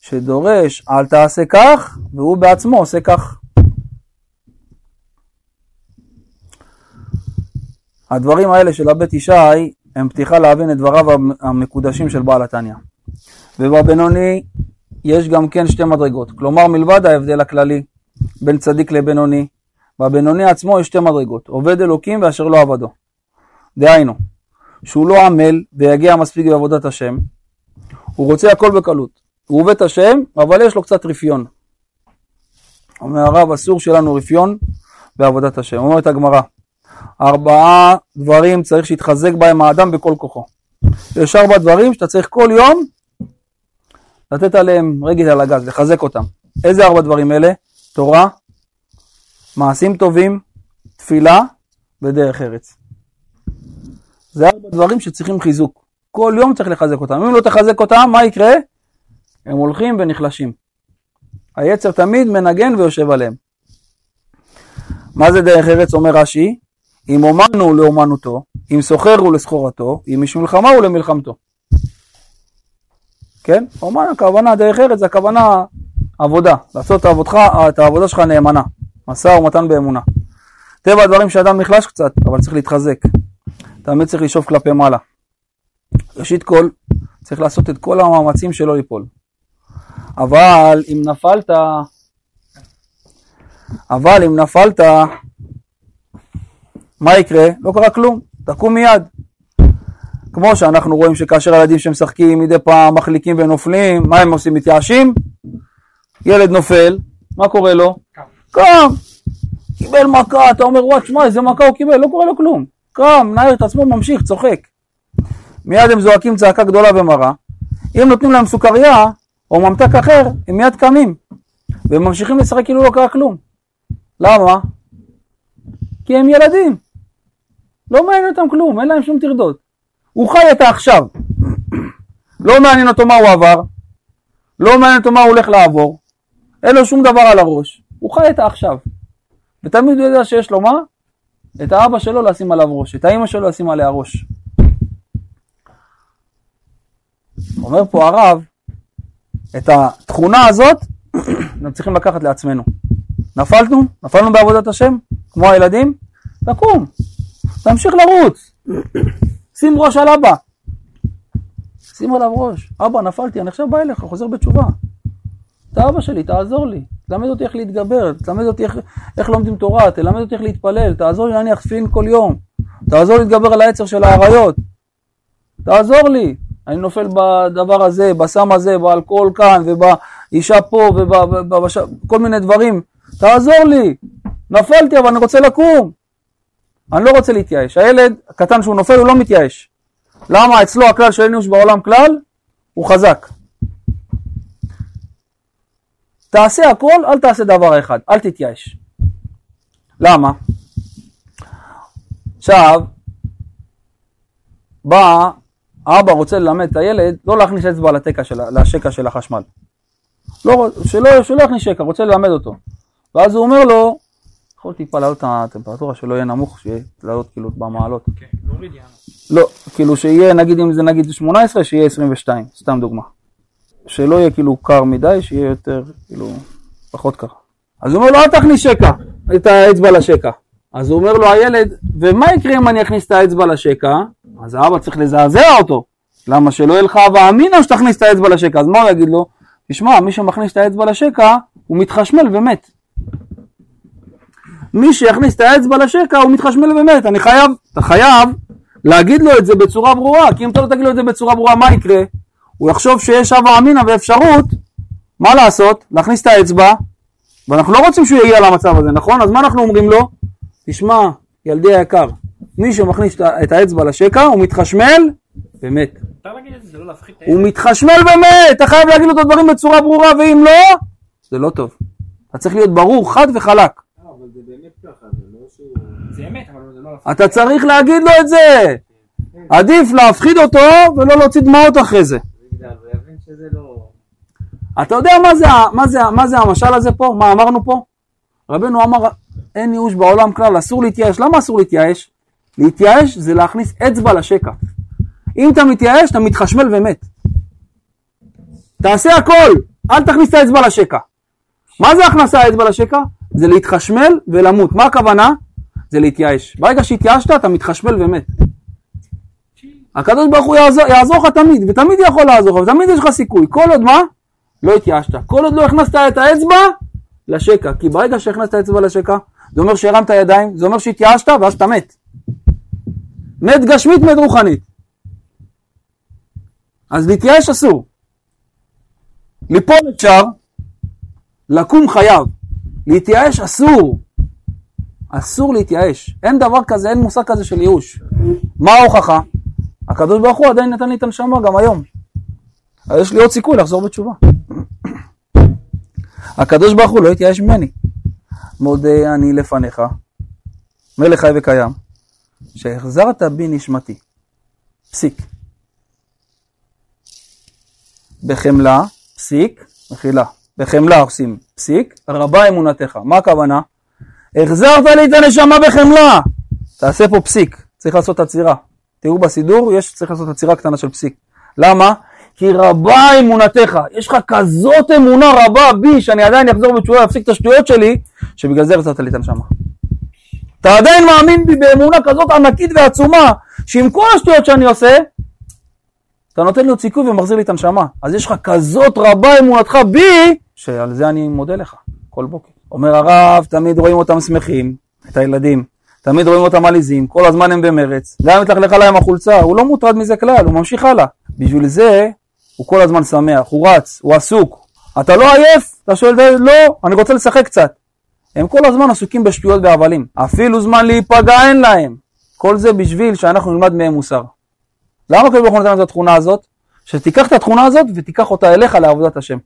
שדורש אל תעשה כך, והוא בעצמו עושה כך. הדברים האלה של הבית ישי הם פתיחה להבין את דבריו המקודשים של בעל התניא. ובבינוני יש גם כן שתי מדרגות, כלומר מלבד ההבדל הכללי בין צדיק לבינוני, בבינוני עצמו יש שתי מדרגות, עובד אלוקים ואשר לא עבדו. דהיינו, שהוא לא עמל ויגיע מספיק בעבודת השם, הוא רוצה הכל בקלות, הוא עובד את השם, אבל יש לו קצת רפיון. אומר הרב, אסור שלנו רפיון בעבודת השם. אומרת הגמרא, ארבעה דברים צריך שיתחזק בהם האדם בכל כוחו. יש ארבע דברים שאתה צריך כל יום לתת עליהם רגל על הגז, לחזק אותם. איזה ארבע דברים אלה? תורה, מעשים טובים, תפילה ודרך ארץ. זה ארבע דברים שצריכים חיזוק. כל יום צריך לחזק אותם. אם לא תחזק אותם, מה יקרה? הם הולכים ונחלשים. היצר תמיד מנגן ויושב עליהם. מה זה דרך ארץ אומר רש"י? אם אומן הוא לאומנותו, אם סוחר הוא לסחורתו, אם איש מלחמה הוא למלחמתו. כן? אומן הכוונה, דרך ארץ זה הכוונה עבודה, לעשות את העבודך, את העבודה שלך נאמנה, משא ומתן באמונה. טבע הדברים שאדם נחלש קצת, אבל צריך להתחזק. תמיד צריך לשאוף כלפי מעלה. ראשית כל, צריך לעשות את כל המאמצים שלא ליפול. אבל אם נפלת, אבל אם נפלת, מה יקרה? לא קרה כלום, תקום מיד. כמו שאנחנו רואים שכאשר הילדים שמשחקים מדי פעם מחליקים ונופלים, מה הם עושים? מתייאשים? ילד נופל, מה קורה לו? קם. קיבל מכה, אתה אומר, וואט, שמע, איזה מכה הוא קיבל, לא קורה לו כלום. קם, מנער את עצמו, ממשיך, צוחק. מיד הם זועקים צעקה גדולה ומרה. אם נותנים להם סוכריה או ממתק אחר, הם מיד קמים. והם ממשיכים לשחק כאילו לא קרה כלום. למה? כי הם ילדים. לא מעניין אותם כלום, אין להם שום טרדות. הוא חי את העכשיו. לא מעניין אותו מה הוא עבר, לא מעניין אותו מה הוא הולך לעבור, אין לו שום דבר על הראש. הוא חי את העכשיו. ותמיד הוא יודע שיש לו מה? את האבא שלו לשים עליו ראש, את האמא שלו לשים עליה ראש. אומר פה הרב, את התכונה הזאת אנחנו צריכים לקחת לעצמנו. נפלנו? נפלנו בעבודת השם? כמו הילדים? תקום, תמשיך לרוץ, שים ראש על אבא. שים עליו ראש. אבא, נפלתי, אני עכשיו בא אליך, חוזר בתשובה. אתה אבא שלי, תעזור לי. תלמד אותי איך להתגבר, תלמד אותי איך, איך לומדים תורה, תלמד אותי איך להתפלל, תעזור לי להניח תפילין כל יום. תעזור לי להתגבר על העצר של האריות. תעזור לי. אני נופל בדבר הזה, בסם הזה, באלכוהול כאן, ובאישה פה, ובכל מיני דברים. תעזור לי. נפלתי, אבל אני רוצה לקום. אני לא רוצה להתייאש. הילד הקטן שהוא נופל, הוא לא מתייאש. למה? אצלו הכלל של אין בעולם כלל, הוא חזק. תעשה הכל, אל תעשה דבר אחד, אל תתייאש. למה? עכשיו, בא, האבא רוצה ללמד את הילד לא להכניס אצבע של, לשקע של החשמל. לא, שלא, שלא יכניס שקע, רוצה ללמד אותו. ואז הוא אומר לו, יכול טיפה להעלות את הטמפרטורה שלא יהיה נמוך, שיהיה לעלות כאילו במעלות. כן, להוריד יאנו. לא, כאילו שיהיה נגיד אם זה נגיד 18, שיהיה 22, סתם דוגמה. שלא יהיה כאילו קר מדי, שיהיה יותר כאילו פחות קר. אז הוא אומר לו אל תכניס שקע, את האצבע לשקע. אז הוא אומר לו הילד, ומה יקרה אם אני אכניס את האצבע לשקע? אז האבא צריך לזעזע אותו. למה שלא יהיה לך אבא אמינא שתכניס את האצבע לשקע? אז מה הוא יגיד לו? תשמע, מי שמכניס את האצבע לשקע, הוא מתחשמל ומת. מי שיכניס את האצבע לשקע הוא מתחשמל ומת. אני חייב, אתה חייב להגיד לו את זה בצורה ברורה, כי אם אתה לא תגיד לו את זה בצורה ברורה, מה יקרה? הוא יחשוב שיש הווה אמינא ואפשרות, מה לעשות? להכניס את האצבע, ואנחנו לא רוצים שהוא יגיע למצב הזה, נכון? אז מה אנחנו אומרים לו? תשמע, ילדי היקר, מי שמכניס את האצבע לשקע, הוא מתחשמל ומת. לא הוא מתחשמל ומת, אתה חייב להגיד לו את הדברים בצורה ברורה, ואם לא, זה לא טוב. אתה צריך להיות ברור, חד וחלק. זה אמת, אבל זה לא. אתה צריך להגיד לו את זה. עדיף להפחיד אותו ולא להוציא דמעות אחרי זה. לא... אתה יודע מה זה, מה, זה, מה זה המשל הזה פה? מה אמרנו פה? רבנו אמר, אין ייאוש בעולם כלל, אסור להתייאש. למה אסור להתייאש? להתייאש זה להכניס אצבע לשקע. אם אתה מתייאש, אתה מתחשמל ומת. תעשה הכל, אל תכניס את האצבע לשקע. מה זה הכנסת האצבע לשקע? זה להתחשמל ולמות. מה הכוונה? זה להתייאש. ברגע שהתייאשת, אתה מתחשמל ומת. הקדוש ברוך הוא יעזור, יעזור לך תמיד, ותמיד יכול לעזור לך, ותמיד יש לך סיכוי. כל עוד מה? לא התייאשת. כל עוד לא הכנסת את האצבע לשקע. כי ברגע שהכנסת את האצבע לשקע, זה אומר שהרמת ידיים, זה אומר שהתייאשת, ואז אתה מת. מת גשמית, מת רוחנית. אז להתייאש אסור. ליפול אפשר, לקום חייב. להתייאש אסור. אסור להתייאש. אין דבר כזה, אין מושג כזה של ייאוש. מה ההוכחה? הקדוש ברוך הוא עדיין נתן לי את הנשמה גם היום. אז יש לי עוד סיכוי לחזור בתשובה. הקדוש ברוך הוא לא התייאש ממני. מודה אני לפניך, מלך חי וקיים, שהחזרת בי נשמתי. פסיק. בחמלה, פסיק, מחילה. בחמלה עושים פסיק, רבה אמונתך. מה הכוונה? החזרת לי את הנשמה בחמלה. תעשה פה פסיק, צריך לעשות עצירה. תראו בסידור, יש, צריך לעשות עצירה קטנה של פסיק. למה? כי רבה אמונתך, יש לך כזאת אמונה רבה בי, שאני עדיין אחזור בתשובה ואפסיק את השטויות שלי, שבגלל זה החזרת לי את הנשמה. אתה עדיין מאמין בי באמונה כזאת ענקית ועצומה, שעם כל השטויות שאני עושה, אתה נותן לי עוד סיכוי ומחזיר לי את הנשמה. אז יש לך כזאת רבה אמונתך בי, שעל זה אני מודה לך כל בוקר. אומר הרב, תמיד רואים אותם שמחים, את הילדים. תמיד רואים אותם עליזים, כל הזמן הם במרץ. גם אם תלכלכה להם החולצה, הוא לא מוטרד מזה כלל, הוא ממשיך הלאה. בשביל זה הוא כל הזמן שמח, הוא רץ, הוא עסוק. אתה לא עייף? אתה שואל, לא, אני רוצה לשחק קצת. הם כל הזמן עסוקים בשטויות והבלים. אפילו זמן להיפגע אין להם. כל זה בשביל שאנחנו נלמד מהם מוסר. למה הקדוש ברוך לנו את התכונה הזאת? שתיקח את התכונה הזאת ותיקח אותה אליך לעבודת השם.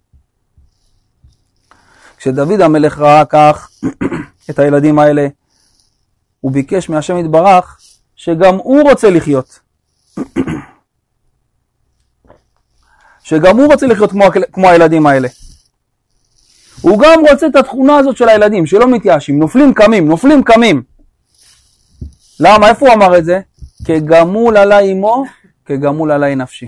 כשדוד המלך ראה כך את הילדים האלה, הוא ביקש מהשם יתברך שגם הוא רוצה לחיות. שגם הוא רוצה לחיות כמו, כמו הילדים האלה. הוא גם רוצה את התכונה הזאת של הילדים, שלא מתייאשים, נופלים קמים, נופלים קמים. למה? איפה הוא אמר את זה? כגמול עלי אמו, כגמול עלי נפשי.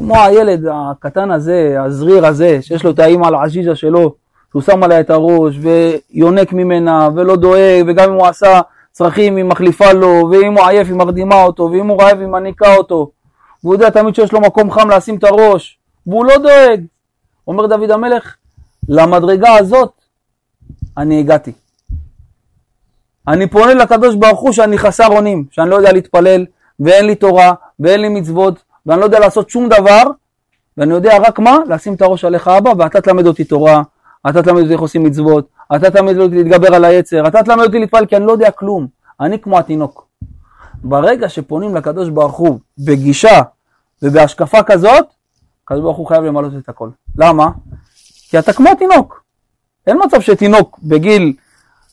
כמו הילד הקטן הזה, הזריר הזה, שיש לו את האימא על העז'יז'ה שלו, שהוא שם עליה את הראש ויונק ממנה ולא דואג, וגם אם הוא עשה צרכים היא מחליפה לו, ואם הוא עייף היא מרדימה אותו, ואם הוא רעב היא מניקה אותו, והוא יודע תמיד שיש לו מקום חם לשים את הראש, והוא לא דואג. אומר דוד המלך, למדרגה הזאת אני הגעתי. אני פונה לקדוש ברוך הוא שאני חסר אונים, שאני לא יודע להתפלל, ואין לי תורה, ואין לי מצוות, ואני לא יודע לעשות שום דבר, ואני יודע רק מה? לשים את הראש עליך אבא, ואתה תלמד אותי תורה, אתה תלמד אותי איך עושים מצוות, אתה תלמד אותי להתגבר על היצר, אתה תלמד אותי להתפלל, כי אני לא יודע כלום. אני כמו התינוק. ברגע שפונים לקדוש ברוך הוא בגישה ובהשקפה כזאת, הקדוש ברוך הוא חייב למלות את הכל. למה? כי אתה כמו תינוק. אין מצב שתינוק בגיל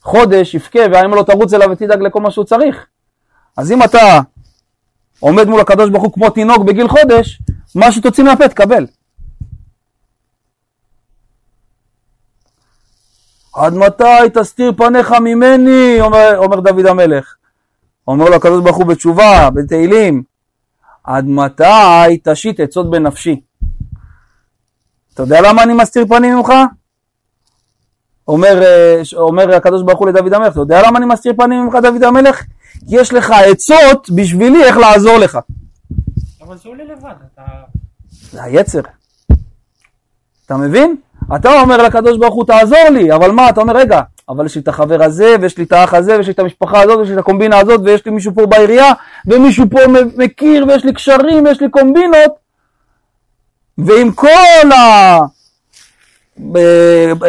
חודש יבכה והאמא לא תרוץ אליו ותדאג לכל מה שהוא צריך. אז אם אתה עומד מול הקדוש ברוך הוא כמו תינוק בגיל חודש, מה שתוציא מהפה תקבל. עד מתי תסתיר פניך ממני, אומר, אומר דוד המלך. אומר לו הקדוש ברוך הוא בתשובה, בתהילים, עד מתי תשית עצות בנפשי? אתה יודע למה אני מסתיר פנים ממך? אומר, אה, אומר הקדוש ברוך הוא לדוד המלך, אתה יודע למה אני מסתיר פנים ממך דוד המלך? כי יש לך עצות בשבילי איך לעזור לך. אבל זה עולה לבד, אתה... זה היצר. אתה מבין? אתה אומר לקדוש ברוך הוא תעזור לי, אבל מה, אתה אומר רגע, אבל יש לי את החבר הזה, ויש לי את האח הזה, ויש לי את המשפחה הזאת, ויש לי את הקומבינה הזאת, ויש לי מישהו פה בעירייה, ומישהו פה מכיר, ויש לי קשרים, ויש לי קומבינות, ועם כל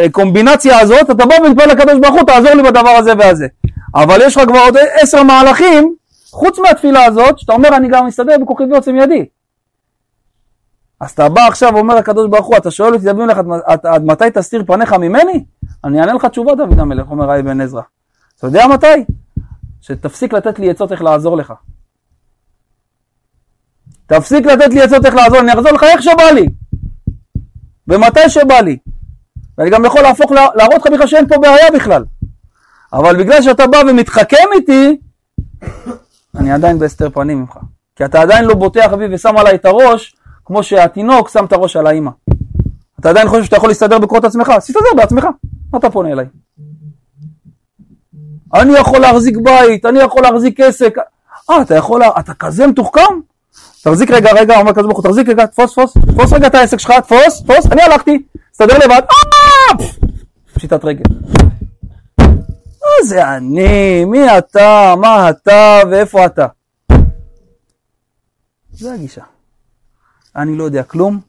הקומבינציה הזאת, אתה בא ומתפלל לקדוש ברוך הוא, תעזור לי בדבר הזה והזה. אבל יש לך כבר עוד עשר מהלכים, חוץ מהתפילה הזאת, שאתה אומר אני גם מסתדר בכוחי ועוצם ידי. אז אתה בא עכשיו ואומר לקדוש ברוך הוא, אתה שואל אותי, דוד עד, עד מתי תסתיר פניך ממני? אני אענה לך תשובה, דוד המלך, אומר ראי בן עזרא. אתה יודע מתי? שתפסיק לתת לי עצות איך לעזור לך. תפסיק לתת לי עצות איך לעזור, אני אחזור לך איך שבא לי. ומתי שבא לי. ואני גם יכול להפוך, להראות לך בכלל שאין פה בעיה בכלל. אבל בגלל שאתה בא ומתחכם איתי, אני עדיין בהסתר פנים ממך. כי אתה עדיין לא בוטח בי ושם עליי את הראש, כמו שהתינוק שם את הראש על האימא. אתה עדיין חושב שאתה יכול להסתדר בכוחות עצמך? אז תסתדר בעצמך, מה אתה פונה אליי? אני יכול להחזיק בית, אני יכול להחזיק עסק. אה, אתה יכול, אתה כזה מתוחכם? תחזיק רגע, רגע, אומר כזה ברוך תחזיק רגע, תפוס, תפוס, תפוס רגע את העסק שלך, תפוס, תפוס, אני הלכתי, תסתדר לבד, אה! פשיטת רגל. מה זה אני? מי אתה? מה אתה? ואיפה אתה? זה הגישה. אני לא יודע כלום,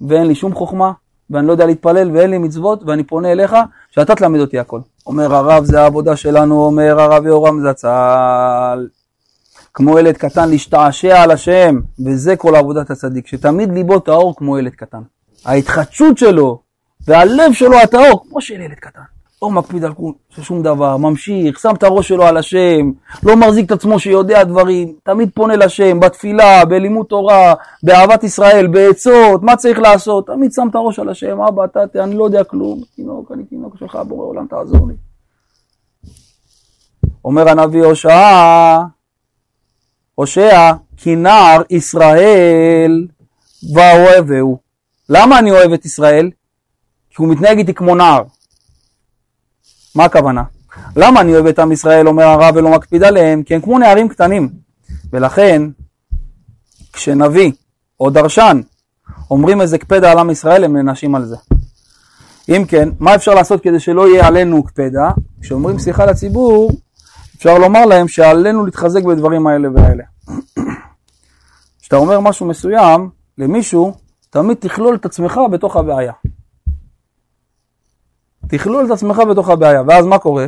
ואין לי שום חוכמה, ואני לא יודע להתפלל, ואין לי מצוות, ואני פונה אליך, שאתה תלמד אותי הכל. אומר הרב, זה העבודה שלנו, אומר הרב יורם זצ"ל. כמו ילד קטן להשתעשע על השם, וזה כל עבודת הצדיק, שתמיד ליבו טהור כמו ילד קטן. ההתחדשות שלו, והלב שלו הטהור, כמו של ילד קטן. לא מקפיד על שום דבר, ממשיך, שם את הראש שלו על השם, לא מחזיק את עצמו שיודע דברים, תמיד פונה לשם, בתפילה, בלימוד תורה, באהבת ישראל, בעצות, מה צריך לעשות, תמיד שם את הראש על השם, אבא, אתה, ת- אני לא יודע כלום, תינוק, אני תינוק שלך, בורא עולם, תעזור לי. אומר הנביא הושע, הושע, כי נער ישראל ואוהבהו. למה אני אוהב את ישראל? כי הוא מתנהג איתי כמו נער. מה הכוונה? למה אני אוהב את עם ישראל, אומר הרב, ולא מקפיד עליהם? כי הם כמו נערים קטנים. ולכן, כשנביא או דרשן אומרים איזה קפדה על עם ישראל, הם נענשים על זה. אם כן, מה אפשר לעשות כדי שלא יהיה עלינו קפדה? כשאומרים סליחה לציבור, אפשר לומר להם שעלינו להתחזק בדברים האלה והאלה. כשאתה אומר משהו מסוים למישהו, תמיד תכלול את עצמך בתוך הבעיה. תכלול את עצמך בתוך הבעיה, ואז מה קורה?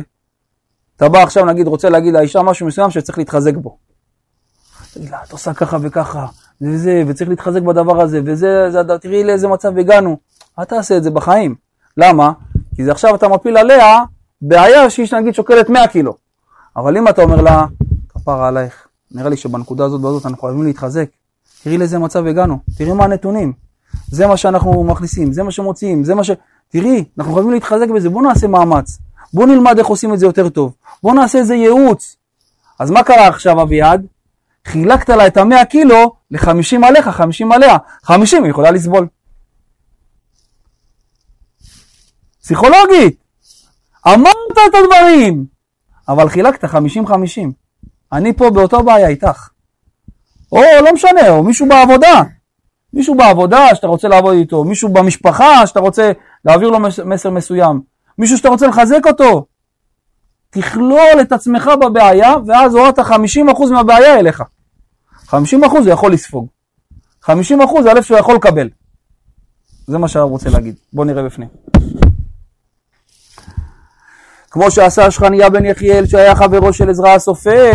אתה בא עכשיו, נגיד, רוצה להגיד לאישה משהו מסוים שצריך להתחזק בו. תגיד לה, את עושה ככה וככה, וזה, וצריך להתחזק בדבר הזה, וזה, זה, תראי לאיזה מצב הגענו. אל תעשה את זה בחיים. למה? כי זה עכשיו אתה מפיל עליה בעיה שהיא נגיד שוקלת 100 קילו. אבל אם אתה אומר לה, כפרה עלייך, נראה לי שבנקודה הזאת והזאת אנחנו חייבים להתחזק. תראי לאיזה מצב הגענו, תראי מה הנתונים. זה מה שאנחנו מכניסים, זה מה שמוציאים, זה מה ש... תראי, אנחנו חייבים להתחזק בזה, בואו נעשה מאמץ. בואו נלמד איך עושים את זה יותר טוב. בואו נעשה איזה ייעוץ. אז מה קרה עכשיו אביעד? חילקת לה את המאה קילו ל-50 עליך, 50 עליה. 50 היא יכולה לסבול. פסיכולוגית. אמרת את הדברים, אבל חילקת 50-50. אני פה באותו בעיה איתך. או לא משנה, או מישהו בעבודה. מישהו בעבודה שאתה רוצה לעבוד איתו, מישהו במשפחה שאתה רוצה להעביר לו מס- מסר מסוים, מישהו שאתה רוצה לחזק אותו. תכלול את עצמך בבעיה, ואז הורדת 50% מהבעיה אליך. 50% הוא יכול לספוג. 50% זה הלב שהוא יכול לקבל. זה מה שהרב רוצה להגיד. בואו נראה בפנים. כמו שעשה שכניה בן יחיאל שהיה חברו של עזרא הסופר,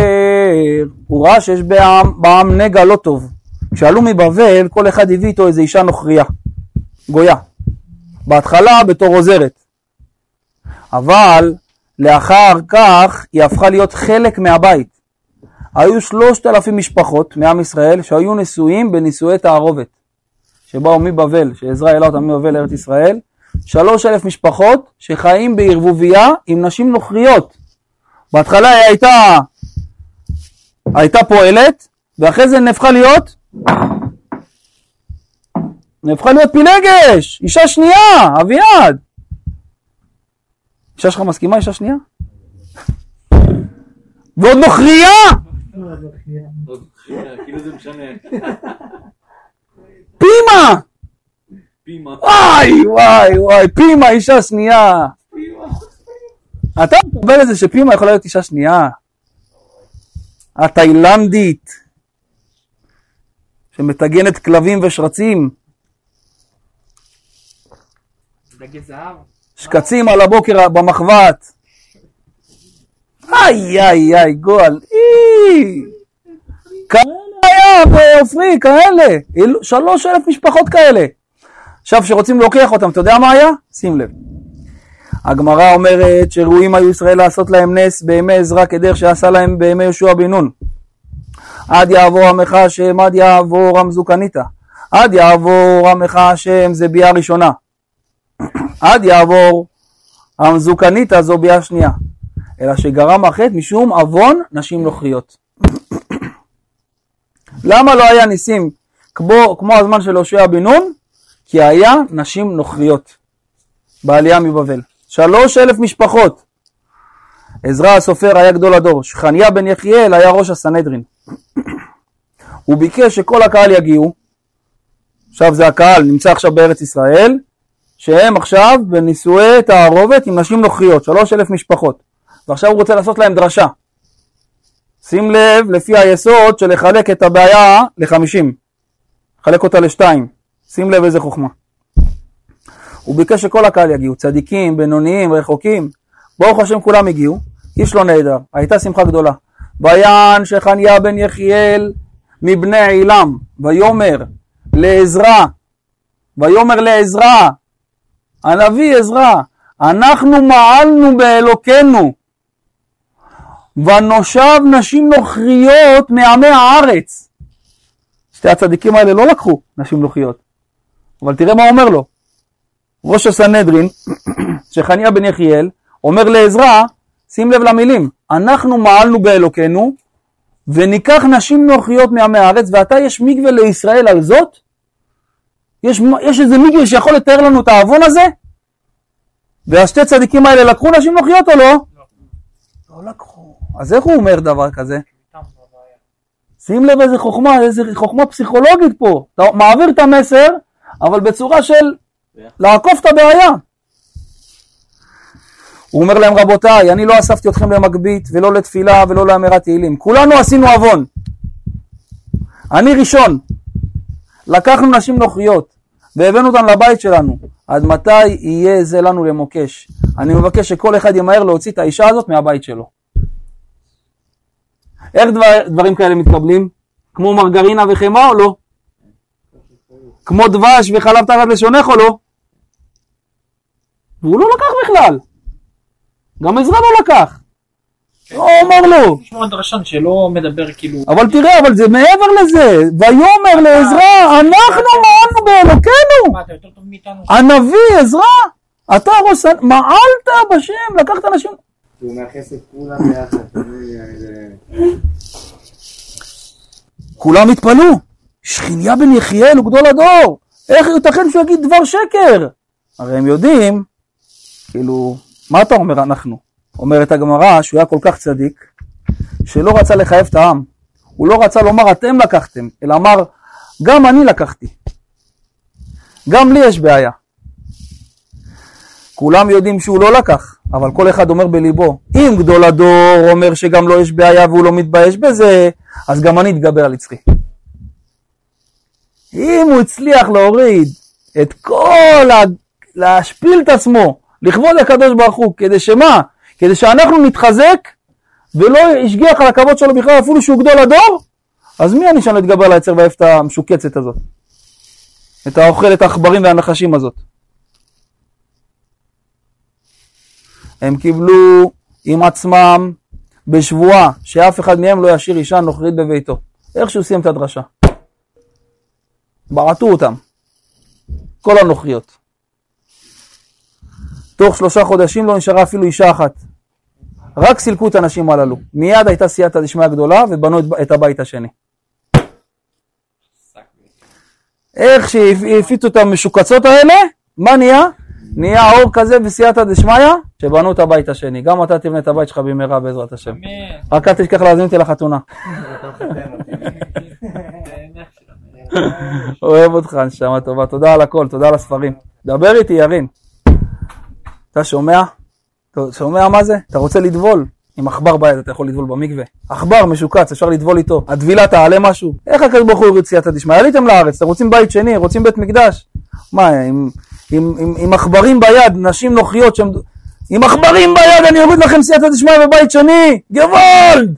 הוא ראה שיש בעם, בעם נגע לא טוב. כשעלו מבבל, כל אחד הביא איתו איזו אישה נוכריה, גויה. בהתחלה בתור עוזרת. אבל לאחר כך היא הפכה להיות חלק מהבית. היו שלושת אלפים משפחות מעם ישראל שהיו נשואים בנישואי תערובת, שבאו מבבל, שעזרא העלה אותם מבבל לארץ ישראל, שלוש אלף משפחות שחיים בערבוביה עם נשים נוכריות. בהתחלה היא הייתה, הייתה פועלת, ואחרי זה נהפכה להיות, נהפכה להיות פילגש, אישה שנייה, אביעד. אישה שלך מסכימה אישה שנייה? ועוד נוכריה? פימה. וואי וואי וואי, פימה אישה שנייה. אתה מקבל את זה שפימה יכולה להיות אישה שנייה? התאילנדית, שמטגנת כלבים ושרצים, שקצים על הבוקר במחבת. איי איי איי גועל, אי. כאלה היה בעופרי, כאלה. שלוש אלף משפחות כאלה. עכשיו, כשרוצים להוכיח אותם, אתה יודע מה היה? שים לב. הגמרא אומרת שראויים היו ישראל לעשות להם נס בימי עזרא כדרך שעשה להם בימי יהושע בן נון. עד יעבור עמך השם, עד יעבור המזוקניתא. עד יעבור עמך השם זה ביאה ראשונה. עד יעבור המזוקניתא זו ביאה שנייה. אלא שגרם החטא משום עוון נשים נוכריות. למה לא היה ניסים כמו, כמו הזמן של הושע בן נון? כי היה נשים נוכריות בעלייה מבבל. שלוש אלף משפחות. עזרא הסופר היה גדול הדור, שכניה בן יחיאל היה ראש הסנהדרין. הוא ביקש שכל הקהל יגיעו, עכשיו זה הקהל, נמצא עכשיו בארץ ישראל, שהם עכשיו בנישואי תערובת עם נשים נוכריות, שלוש אלף משפחות, ועכשיו הוא רוצה לעשות להם דרשה. שים לב, לפי היסוד של לחלק את הבעיה לחמישים, לחלק אותה לשתיים, שים לב איזה חוכמה. הוא ביקש שכל הקהל יגיעו, צדיקים, בינוניים, רחוקים. ברוך השם כולם הגיעו, איש לא נעדר, הייתה שמחה גדולה. ויען שחניה בן יחיאל מבני עילם, ויאמר לעזרא, ויאמר לעזרא, הנביא עזרא, אנחנו מעלנו באלוקינו, ונושב נשים נוכריות מעמי הארץ. שתי הצדיקים האלה לא לקחו נשים נוכריות, אבל תראה מה אומר לו. ראש הסנהדרין, שחניה בן יחיאל, אומר לעזרא, שים לב למילים, אנחנו מעלנו באלוקינו, וניקח נשים נוחיות מעמי הארץ, ועתה יש מקווה לישראל על זאת? יש, יש איזה מקווה שיכול לתאר לנו את העוון הזה? והשתי צדיקים האלה לקחו נשים נוחיות או לא? לא לקחו. אז איך הוא אומר דבר כזה? שים לב איזה חוכמה, איזה חוכמה פסיכולוגית פה. אתה מעביר את המסר, אבל בצורה של לעקוף את הבעיה. הוא אומר להם, רבותיי, אני לא אספתי אתכם למגבית, ולא לתפילה, ולא לאמירת תהילים. כולנו עשינו עוון. אני ראשון. לקחנו נשים נוכריות, והבאנו אותן לבית שלנו. עד מתי יהיה זה לנו למוקש? אני מבקש שכל אחד ימהר להוציא את האישה הזאת מהבית שלו. איך דבר, דברים כאלה מתקבלים? כמו מרגרינה וחמאה או לא? כמו דבש וחלב תחת לשונך או לא? והוא לא לקח בכלל. גם עזרא לא לקח. לא אמר לו. לשמוע דרשן שלא מדבר כאילו... אבל תראה, אבל זה מעבר לזה. ויאמר לעזרא, אנחנו מעלנו באלוקינו. מה, אתה יותר טוב מאיתנו? הנביא עזרא, אתה ראש... מעלת בשם, לקחת אנשים... הוא מייחס את כולם ביחד. אתה מבין? זה- כולם התפלאו. שכיניה בן יחיאל הוא גדול הדור. איך ייתכן שהוא יגיד דבר שקר? הרי הם יודעים, כאילו, מה אתה אומר אנחנו? אומרת הגמרא שהוא היה כל כך צדיק, שלא רצה לחייב את העם. הוא לא רצה לומר אתם לקחתם, אלא אמר גם אני לקחתי. גם לי יש בעיה. כולם יודעים שהוא לא לקח, אבל כל אחד אומר בליבו, אם גדול הדור אומר שגם לו יש בעיה והוא לא מתבייש בזה, אז גם אני אתגבר על יצחי. אם הוא הצליח להוריד את כל ה... להשפיל את עצמו לכבוד הקדוש ברוך הוא, כדי שמה? כדי שאנחנו נתחזק ולא ישגיח על הכבוד שלו בכלל אפילו שהוא גדול הדור, אז מי אני לא אתגבר על היצר והאפת המשוקצת הזאת? את האוכלת העכברים והנחשים הזאת. הם קיבלו עם עצמם בשבועה שאף אחד מהם לא ישאיר אישה נוכרית בביתו. איך שהוא סיים את הדרשה. בעטו אותם, כל הנוכריות. תוך שלושה חודשים לא נשארה אפילו אישה אחת. רק סילקו את הנשים הללו. מיד הייתה סייעתא דשמיא גדולה ובנו את- את הבית השני. איך שהפיצו את המשוקצות האלה, מה נהיה? נהיה אור כזה בסייעתא דשמיא, שבנו את הבית השני. גם אתה תבנה את הבית שלך במהרה בעזרת השם. אמן. רק אל תשכח להזמין אותי לחתונה. אוהב אותך, נשמה טובה. תודה על הכל, תודה על הספרים. דבר איתי, ירין. אתה שומע? אתה שומע מה זה? אתה רוצה לטבול? עם עכבר ביד אתה יכול לטבול במקווה. עכבר משוקץ, אפשר לטבול איתו. הטבילה תעלה משהו? איך הקדוש ברוך הוא הוריד סייעתא דשמיא? עליתם לארץ, אתם רוצים בית שני, רוצים בית מקדש? מה, עם, עכברים ביד, נשים נוחיות שהם... עם עכברים ביד אני אוריד לכם סייעתא דשמיא בבית שני! גוואלד!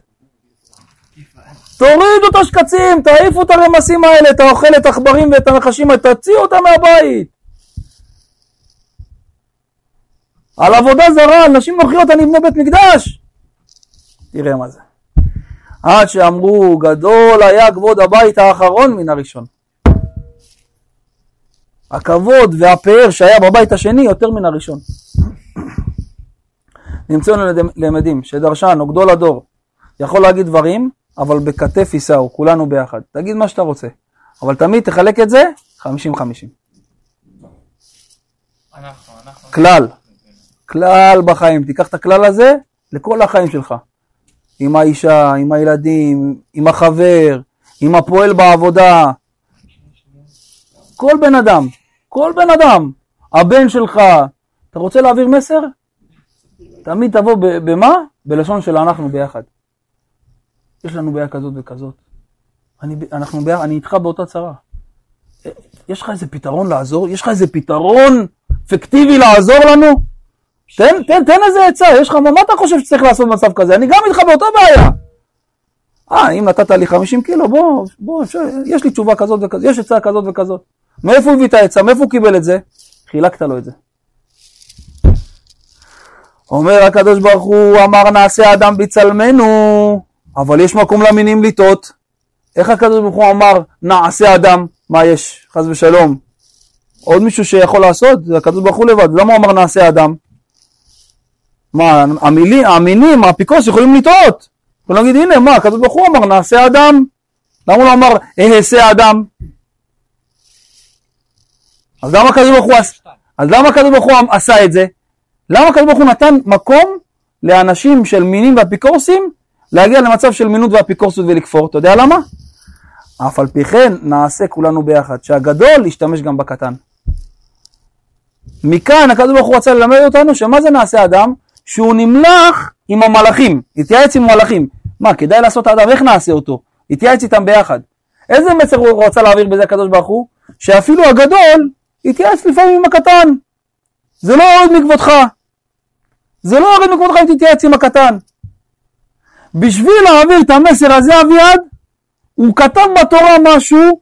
תורידו את השקצים, תעיפו את הרמסים האלה, את האוכלת עכברים ואת הנחשים, תוציאו אותם מהבית. על עבודה זרה, על נשים נוחיות אני אבנה בית מקדש. תראה מה זה. עד שאמרו, גדול היה כבוד הבית האחרון מן הראשון. הכבוד והפאר שהיה בבית השני יותר מן הראשון. נמצאנו למדים שדרשן או גדול הדור יכול להגיד דברים, אבל בכתף יישאו, כולנו ביחד. תגיד מה שאתה רוצה, אבל תמיד תחלק את זה 50-50. אנחנו, אנחנו. כלל, כלל בחיים, תיקח את הכלל הזה לכל החיים שלך. עם האישה, עם הילדים, עם החבר, עם הפועל בעבודה. כל בן אדם, כל בן אדם, הבן שלך, אתה רוצה להעביר מסר? תמיד תבוא במה? בלשון של אנחנו ביחד. יש לנו בעיה כזאת וכזאת. אני, אנחנו ביחד, אני איתך באותה צרה. יש לך איזה פתרון לעזור? יש לך איזה פתרון פיקטיבי לעזור לנו? תן, תן, תן איזה עצה, יש לך, מה אתה חושב שצריך לעשות במצב כזה? אני גם איתך באותה בעיה. אה, אם נתת לי 50 קילו, בוא, בוא, אפשר, יש לי תשובה כזאת וכזאת, יש עצה כזאת וכזאת. מאיפה הוא הביא את העצה? מאיפה הוא קיבל את זה? חילקת לו את זה. אומר הקדוש ברוך הוא, אמר נעשה אדם בצלמנו, אבל יש מקום למינים לטעות. איך הקדוש ברוך הוא אמר נעשה אדם? מה יש? חס ושלום. עוד מישהו שיכול לעשות? זה הקדוש ברוך הוא לבד. למה הוא אמר נעשה אדם? מה, המילים, המינים, האפיקוס יכולים לטעות. יכולים להגיד, הנה, מה, הקדוש ברוך הוא אמר נעשה אדם. למה הוא לא אמר אעשה אדם? אז למה הקדוש ברוך הוא אז למה הקדוש ברוך הוא עשה את זה? למה הקדוש ברוך הוא נתן מקום לאנשים של מינים ואפיקורסים להגיע למצב של מינות ואפיקורסות ולכפור? אתה יודע למה? אף על פי כן נעשה כולנו ביחד, שהגדול ישתמש גם בקטן. מכאן הקדוש ברוך הוא רצה ללמד אותנו שמה זה נעשה אדם? שהוא נמלח עם המלאכים, התייעץ עם המלאכים. מה, כדאי לעשות אדם, איך נעשה אותו? התייעץ איתם ביחד. איזה מסר הוא רצה להעביר בזה הקדוש ברוך הוא? שאפילו הגדול התייעץ לפעמים עם הקטן. זה לא יורד מכבודך. זה לא יורד מכבודך אם תתייעץ עם הקטן. בשביל להעביר את המסר הזה, אביעד, הוא כתב בתורה משהו,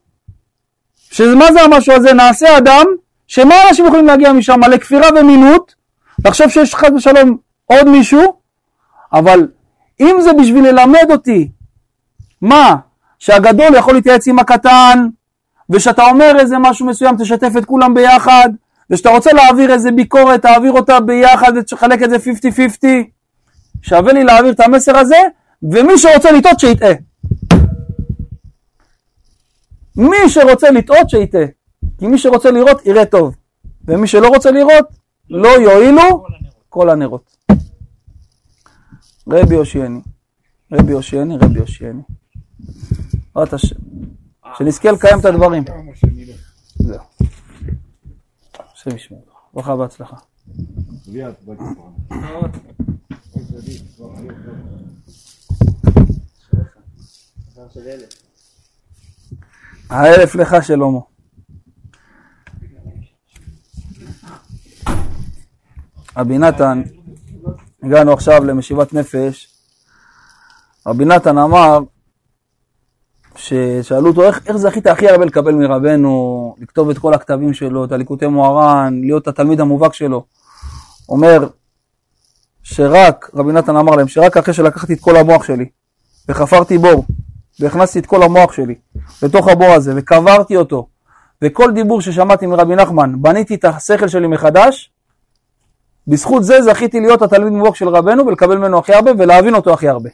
שמה זה המשהו הזה? נעשה אדם, שמה אנשים יכולים להגיע משם? לכפירה ומינות, לחשוב שיש חס ושלום עוד מישהו, אבל אם זה בשביל ללמד אותי, מה? שהגדול יכול להתייעץ עם הקטן, ושאתה אומר איזה משהו מסוים, תשתף את כולם ביחד, ושאתה רוצה להעביר איזה ביקורת, תעביר אותה ביחד ותחלק את זה 50-50. שווה לי להעביר את המסר הזה, ומי שרוצה לטעות שיטעה. מי שרוצה לטעות שיטעה. כי מי שרוצה לראות יראה טוב, ומי שלא רוצה לראות לא יועילו כל הנרות. רבי יושייני, רבי יושייני, רבי יושייני. בעזרת השם. שנזכה לקיים את הדברים. זהו. השם ישמור. ברכה והצלחה. האלף לך שלמה. רבי נתן, הגענו עכשיו למשיבת נפש, רבי נתן אמר ששאלו אותו איך, איך זכית הכי הרבה לקבל מרבנו, לכתוב את כל הכתבים שלו, את הליקוטי מוהר"ן, להיות התלמיד המובהק שלו. אומר שרק, רבי נתן אמר להם, שרק אחרי שלקחתי את כל המוח שלי וחפרתי בור והכנסתי את כל המוח שלי לתוך הבור הזה וקברתי אותו וכל דיבור ששמעתי מרבי נחמן, בניתי את השכל שלי מחדש, בזכות זה זכיתי להיות התלמיד מובהק של רבנו ולקבל ממנו הכי הרבה ולהבין אותו הכי הרבה.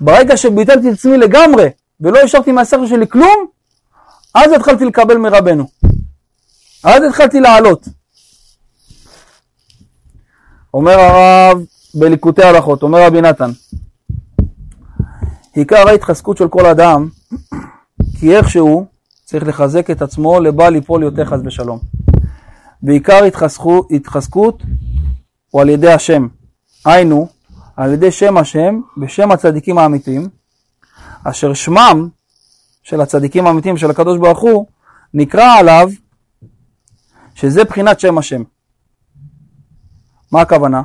ברגע שביטלתי את עצמי לגמרי ולא השארתי מהשכל שלי כלום, אז התחלתי לקבל מרבנו. אז התחלתי לעלות. אומר הרב בליקוטי הלכות, אומר רבי נתן, עיקר ההתחזקות של כל אדם, כי איכשהו צריך לחזק את עצמו לבל ליפול יותר חס ושלום. ועיקר התחזקות, התחזקות הוא על ידי השם. היינו, על ידי שם השם, בשם הצדיקים האמיתיים, אשר שמם של הצדיקים האמיתיים של הקדוש ברוך הוא, נקרא עליו שזה בחינת שם השם. מה הכוונה?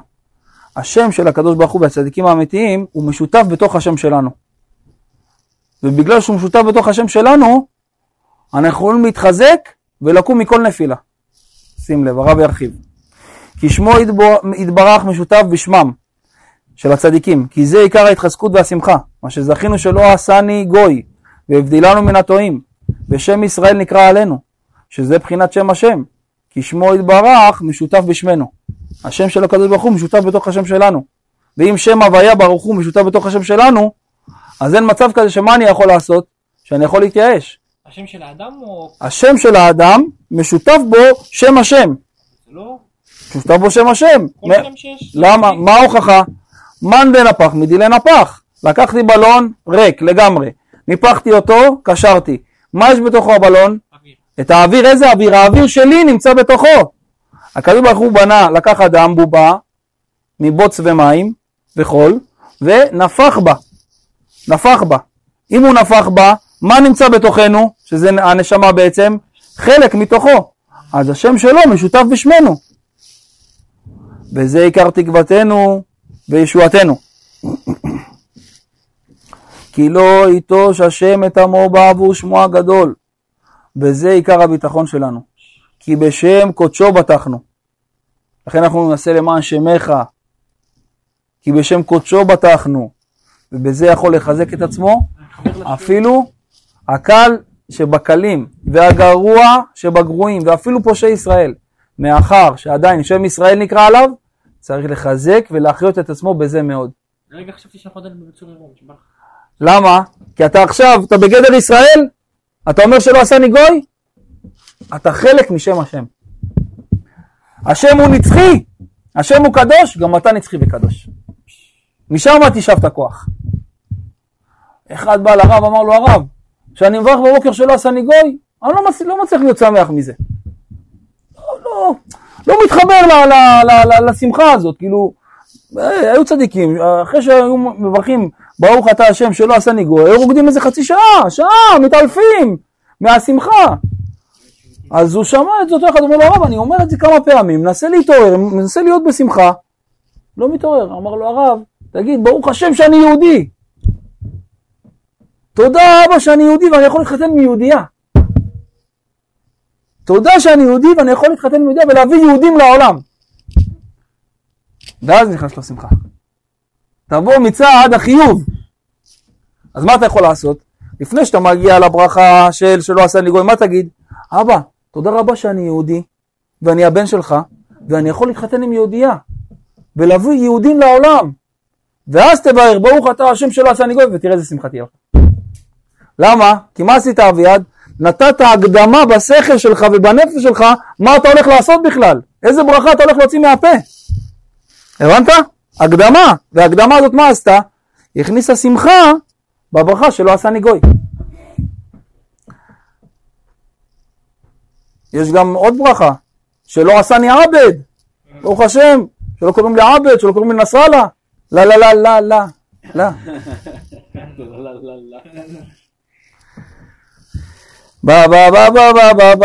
השם של הקדוש ברוך הוא והצדיקים האמיתיים הוא משותף בתוך השם שלנו. ובגלל שהוא משותף בתוך השם שלנו, אנחנו יכולים להתחזק ולקום מכל נפילה. שים לב, הרב ירחיב. כי שמו יתברך משותף בשמם של הצדיקים, כי זה עיקר ההתחזקות והשמחה, מה שזכינו שלא עשני גוי, והבדילנו מן הטועים, ושם ישראל נקרא עלינו, שזה בחינת שם השם, כי שמו יתברך משותף בשמנו. השם של הקדוש ברוך הוא משותף בתוך השם שלנו. ואם שם הוויה ברוך הוא משותף בתוך השם שלנו, אז אין מצב כזה שמה אני יכול לעשות? שאני יכול להתייאש. השם של האדם או... השם של האדם משותף בו שם השם. זה לא... משותף בו שם השם. כל שם שיש... למה? מה ההוכחה? מאן דנפח מדילי נפח. לקחתי בלון ריק לגמרי, ניפחתי אותו, קשרתי. מה יש בתוכו הבלון? אוויר. את האוויר, איזה אוויר? האוויר שלי נמצא בתוכו. הקדוש ברוך הוא בנה, לקח אדם, בובה, מבוץ ומים וחול, ונפח בה. נפח בה. אם הוא נפח בה, מה נמצא בתוכנו, שזה הנשמה בעצם? חלק מתוכו. אז השם שלו משותף בשמנו. וזה עיקר תקוותנו וישועתנו. כי לא יטוש השם את עמו בעבור שמו הגדול. וזה עיקר הביטחון שלנו. כי בשם קודשו בטחנו. לכן אנחנו נעשה למען שמך, כי בשם קודשו בטחנו, ובזה יכול לחזק את עצמו, אפילו הקל שבקלים, והגרוע שבגרועים, ואפילו פושעי ישראל. מאחר שעדיין שם ישראל נקרא עליו, צריך לחזק ולהחיות את עצמו בזה מאוד. רגע חשבתי שאנחנו עדיין בצור עירום. למה? כי אתה עכשיו, אתה בגדר ישראל? אתה אומר שלא עשני גוי? אתה חלק משם השם. השם הוא נצחי, השם הוא קדוש, גם אתה נצחי וקדוש. משם תשאב את הכוח. אחד בא לרב, אמר לו הרב, כשאני מברך בבוקר שלא עשני גוי, אני לא, מצ... לא מצליח להיות שמח מזה. לא, לא, לא מתחבר ל, ל, ל, ל, לשמחה הזאת, כאילו, אה, היו צדיקים, אחרי שהיו מברכים ברוך אתה השם שלא עשני גוי, היו רוקדים איזה חצי שעה, שעה, מתעלפים מהשמחה. אז הוא שמע את זה, אותו אחד אומר לו הרב, אני אומר את זה כמה פעמים, מנסה להתעורר, מנסה להיות בשמחה, לא מתעורר. אמר לו הרב, תגיד, ברוך השם שאני יהודי. תודה אבא שאני יהודי ואני יכול להתחתן עם יהודייה. תודה שאני יהודי ואני יכול להתחתן עם יהודייה ולהביא יהודים לעולם. ואז נכנס לו שמחה. תבוא מצעד החיוב. אז מה אתה יכול לעשות? לפני שאתה מגיע לברכה של שלא עשה לי גוי, מה תגיד? אבא, תודה רבה שאני יהודי, ואני הבן שלך, ואני יכול להתחתן עם יהודייה, ולהביא יהודים לעולם. ואז תבהר, ברוך אתה השם שלא עשה לי גוי, ותראה איזה שמחה תהיה לך. למה? כי מה עשית אביעד? נתת הקדמה בשכל שלך ובנפש שלך, מה אתה הולך לעשות בכלל? איזה ברכה אתה הולך להוציא מהפה? הבנת? הקדמה. וההקדמה הזאת מה עשתה? הכניסה שמחה בברכה שלא עשני גוי. יש גם עוד ברכה, שלא עשני עבד, ברוך השם, שלא קוראים לי עבד, שלא קוראים לי נסראללה. לא, לא, לא, לא, לא, לא. בא בא בא בא בא בא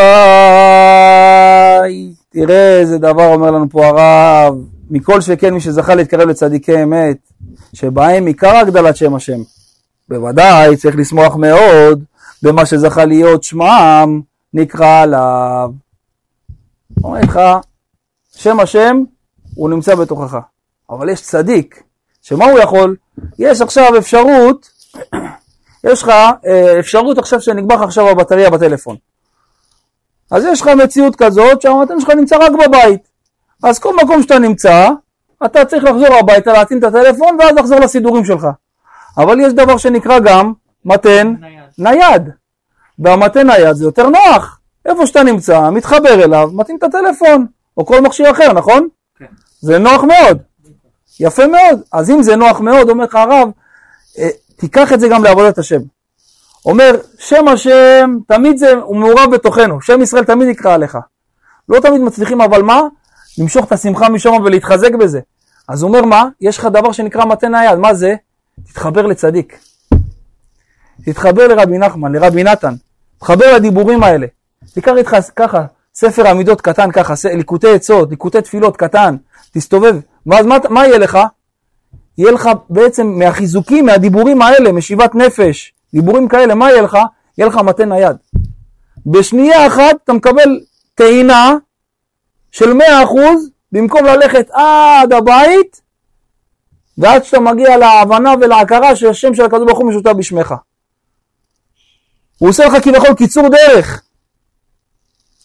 ביי. תראה איזה דבר אומר לנו פה הרב. מכל שכן מי שזכה להתקרב לצדיקי אמת, שבהם עיקר הגדלת שם השם. בוודאי צריך לשמוח מאוד במה שזכה להיות שמם נקרא עליו. אומר לך, שם השם הוא נמצא בתוכך, אבל יש צדיק, שמה הוא יכול? יש עכשיו אפשרות, יש לך אה, אפשרות עכשיו שנגמר לך עכשיו הבטריה בטלפון. אז יש לך מציאות כזאת שהמטען שלך נמצא רק בבית. אז כל מקום שאתה נמצא, אתה צריך לחזור הביתה, להטעין את הטלפון ואז לחזור לסידורים שלך. אבל יש דבר שנקרא גם מטען נייד. נייד. והמטען נייד זה יותר נוח. איפה שאתה נמצא, מתחבר אליו, מתאים את הטלפון, או כל מכשיר אחר, נכון? כן. זה נוח מאוד. יפה מאוד. אז אם זה נוח מאוד, אומר לך הרב, אה, תיקח את זה גם לעבודת השם. אומר, שם השם, תמיד זה, הוא מעורב בתוכנו, שם ישראל תמיד יקרא עליך. לא תמיד מצליחים, אבל מה? למשוך את השמחה משם ולהתחזק בזה. אז הוא אומר מה? יש לך דבר שנקרא מתן נייד, מה זה? תתחבר לצדיק. תתחבר לרבי נחמן, לרבי נתן. תתחבר לדיבורים האלה. תיקח איתך ככה, ספר עמידות קטן ככה, ליקוטי עצות, ליקוטי תפילות קטן, תסתובב. ואז מה, מה יהיה לך? יהיה לך בעצם מהחיזוקים, מהדיבורים האלה, משיבת נפש, דיבורים כאלה, מה יהיה לך? יהיה לך מתן נייד. בשנייה אחת אתה מקבל טעינה של 100% במקום ללכת עד הבית ועד שאתה מגיע להבנה ולהכרה שהשם של הקדוש ברוך הוא משותף בשמך. הוא עושה לך כביכול קיצור דרך.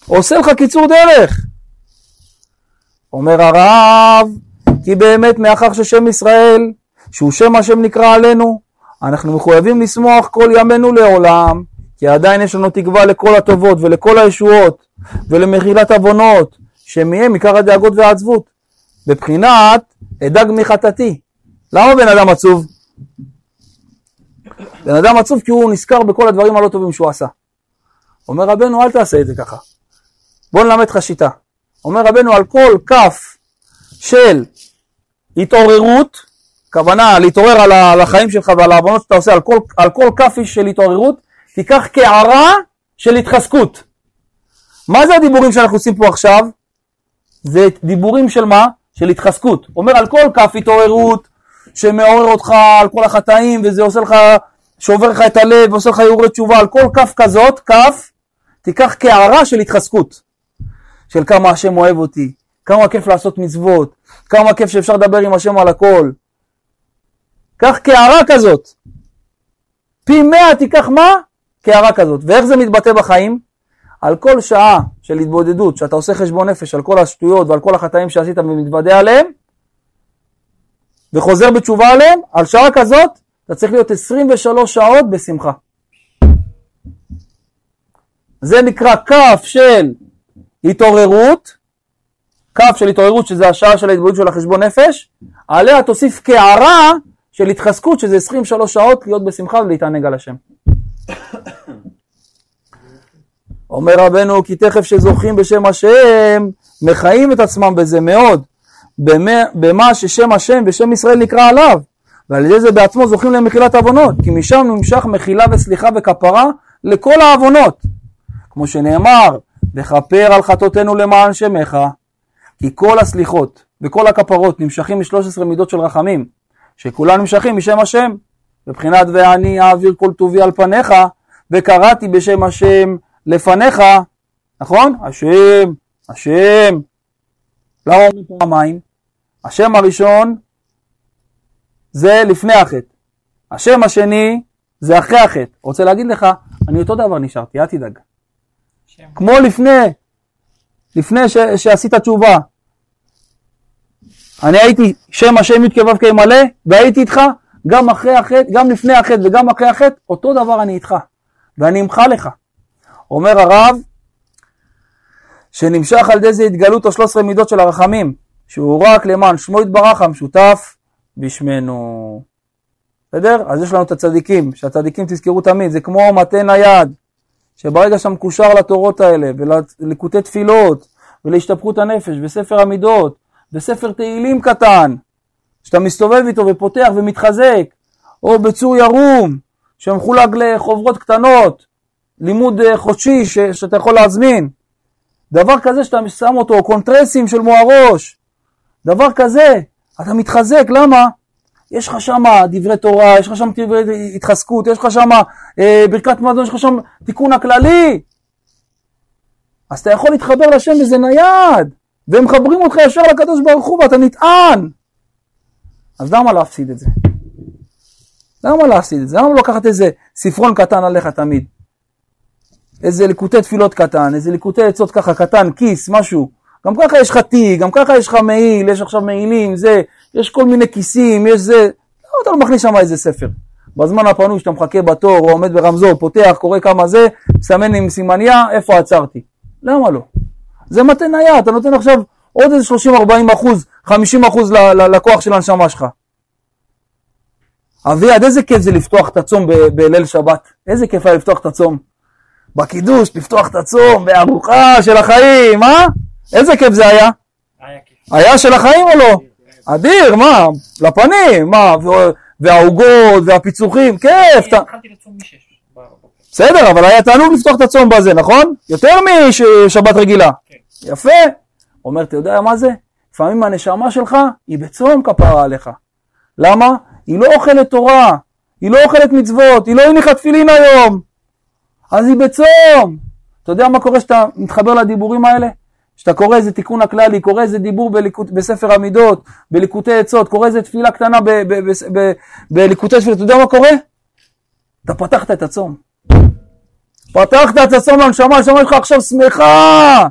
עושה לך קיצור דרך. אומר הרב, כי באמת מאחר ששם ישראל, שהוא שם השם נקרא עלינו, אנחנו מחויבים לשמוח כל ימינו לעולם, כי עדיין יש לנו תקווה לכל הטובות ולכל הישועות ולמחילת עוונות, שמהם עיקר הדאגות והעצבות. בבחינת אדאג מחטאתי. למה בן אדם עצוב? בן אדם עצוב כי הוא נזכר בכל הדברים הלא טובים שהוא עשה. אומר רבנו אל תעשה את זה ככה. בוא נלמד לך שיטה. אומר רבנו על כל כף של התעוררות, כוונה להתעורר על החיים שלך ועל העוונות שאתה עושה, על כל, על כל כף של התעוררות, תיקח קערה של התחזקות. מה זה הדיבורים שאנחנו עושים פה עכשיו? זה דיבורים של מה? של התחזקות. אומר על כל כף התעוררות שמעורר אותך על כל החטאים וזה עושה לך, שובר לך את הלב ועושה לך הרהורי תשובה, על כל כף כזאת, כף, תיקח קערה של התחזקות. של כמה השם אוהב אותי, כמה כיף לעשות מצוות, כמה כיף שאפשר לדבר עם השם על הכל. קח קערה כזאת. פי מאה תיקח מה? קערה כזאת. ואיך זה מתבטא בחיים? על כל שעה של התבודדות, שאתה עושה חשבון נפש על כל השטויות ועל כל החטאים שעשית ומתוודה עליהם, וחוזר בתשובה עליהם, על שעה כזאת, אתה צריך להיות 23 שעות בשמחה. זה נקרא כף של התעוררות, כף של התעוררות שזה השעה של ההתבודדות של החשבון נפש, עליה תוסיף קערה של התחזקות שזה 23 שעות להיות בשמחה ולהתענג על השם. אומר רבנו כי תכף שזוכים בשם השם מחיים את עצמם בזה מאוד. במה, במה ששם השם ושם ישראל נקרא עליו. ועל ידי זה בעצמו זוכים למחילת עוונות. כי משם נמשך מחילה וסליחה וכפרה לכל העוונות. כמו שנאמר וכפר על חטאותינו למען שמך כי כל הסליחות וכל הכפרות נמשכים מ-13 מידות של רחמים שכולם נמשכים משם השם בבחינת ואני אעביר כל טובי על פניך וקראתי בשם השם לפניך, נכון? השם, השם. למה אומרים פעמיים? השם הראשון זה לפני החטא. השם השני זה אחרי החטא. רוצה להגיד לך, אני אותו דבר נשארתי, אל תדאג. שם. כמו לפני, לפני ש, שעשית תשובה. אני הייתי שם השם י"ק ו"ק מלא, והייתי איתך גם אחרי החטא, גם לפני החטא וגם אחרי החטא, אותו דבר אני איתך, ואני אמחה לך. אומר הרב, שנמשך על ידי זה התגלות השלוש עשרה מידות של הרחמים, שהוא רק למען שמו יתברך המשותף בשמנו. בסדר? אז יש לנו את הצדיקים, שהצדיקים תזכרו תמיד, זה כמו מתן היד, שברגע שאתה מקושר לתורות האלה, ולליקוטי תפילות, ולהשתפכות הנפש, וספר המידות, וספר תהילים קטן, שאתה מסתובב איתו ופותח ומתחזק, או בצור ירום, שמחולק לחוברות קטנות, לימוד אה, חודשי ש, שאתה יכול להזמין, דבר כזה שאתה שם אותו, קונטרסים של מוהראש, דבר כזה, אתה מתחזק, למה? יש לך שם דברי תורה, יש לך שם דברי התחזקות, יש לך שם אה, ברכת מזון, יש לך שם תיקון הכללי. אז אתה יכול להתחבר לשם וזה נייד, והם מחברים אותך ישר לקדוש ברוך הוא ואתה נטען. אז למה להפסיד את זה? למה להפסיד את זה? למה לקחת איזה ספרון קטן עליך תמיד? איזה ליקוטי תפילות קטן, איזה ליקוטי עצות ככה קטן, כיס, משהו. גם ככה יש לך תיק, גם ככה יש לך מעיל, יש עכשיו מעילים, זה, יש כל מיני כיסים, יש זה. למה אתה לא מכניס שם איזה ספר? בזמן הפנוי שאתה מחכה בתור, או עומד ברמזור, פותח, קורא כמה זה, מסמן עם סימניה, איפה עצרתי? למה לא? זה מתניה, אתה נותן עכשיו עוד איזה 30-40 אחוז, 50 אחוז ל- ל- לכוח של הנשמה שלך. אביעד, איזה כיף זה לפתוח את הצום בליל שבת. איזה כיף היה לפתוח את הצום. בקידוש, לפתוח את הצום, בארוחה של החיים, אה? איזה כיף זה היה? היה כיף. היה של החיים או לא? אדיר, מה? לפנים, מה? והעוגות והפיצוחים, כיף. התחלתי לצום משש. בסדר, אבל היה תענוג לפתוח את הצום בזה, נכון? יותר משבת רגילה. כן. יפה. אומר, אתה יודע מה זה? לפעמים הנשמה שלך היא בצום כפרה עליך. למה? היא לא אוכלת תורה, היא לא אוכלת מצוות, היא לא הניחה תפילין היום. אז היא בצום. אתה יודע מה קורה כשאתה מתחבר לדיבורים האלה? כשאתה קורא איזה תיקון הכללי, קורא איזה דיבור בליקוט, בספר המידות, בליקוטי עצות, קורא איזה תפילה קטנה ב- בליקוטי תפילה, אתה יודע מה קורה? אתה פתחת את הצום. פתחת את הצום לנשמה, הנשמה שלך עכשיו שמחה.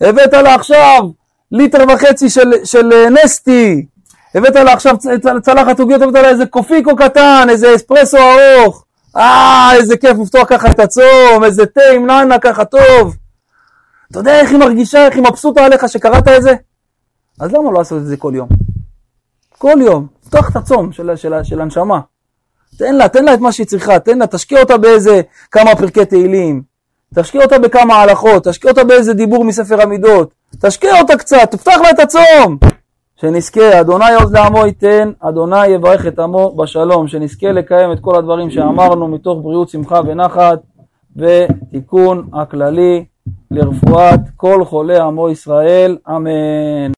הבאת לה עכשיו ליטר וחצי של, של אה, נסטי, הבאת לה עכשיו צלחת עוגיות, הבאת לה איזה קופיקו קטן, איזה אספרסו ארוך. אה, איזה כיף לפתוח ככה את הצום, איזה תה עם נענה ככה טוב. אתה יודע איך היא מרגישה, איך היא מבסוטה עליך שקראת את זה? אז למה לא לעשות את זה כל יום? כל יום, פתוח את הצום של, של, של הנשמה. תן לה, תן לה את מה שהיא צריכה, תן לה, תשקיע אותה באיזה כמה פרקי תהילים, תשקיע אותה בכמה הלכות, תשקיע אותה באיזה דיבור מספר המידות, תשקיע אותה קצת, תפתח לה את הצום. שנזכה, אדוני עוז לעמו ייתן, אדוני יברך את עמו בשלום, שנזכה לקיים את כל הדברים שאמרנו מתוך בריאות, שמחה ונחת, ותיקון הכללי לרפואת כל חולי עמו ישראל, אמן.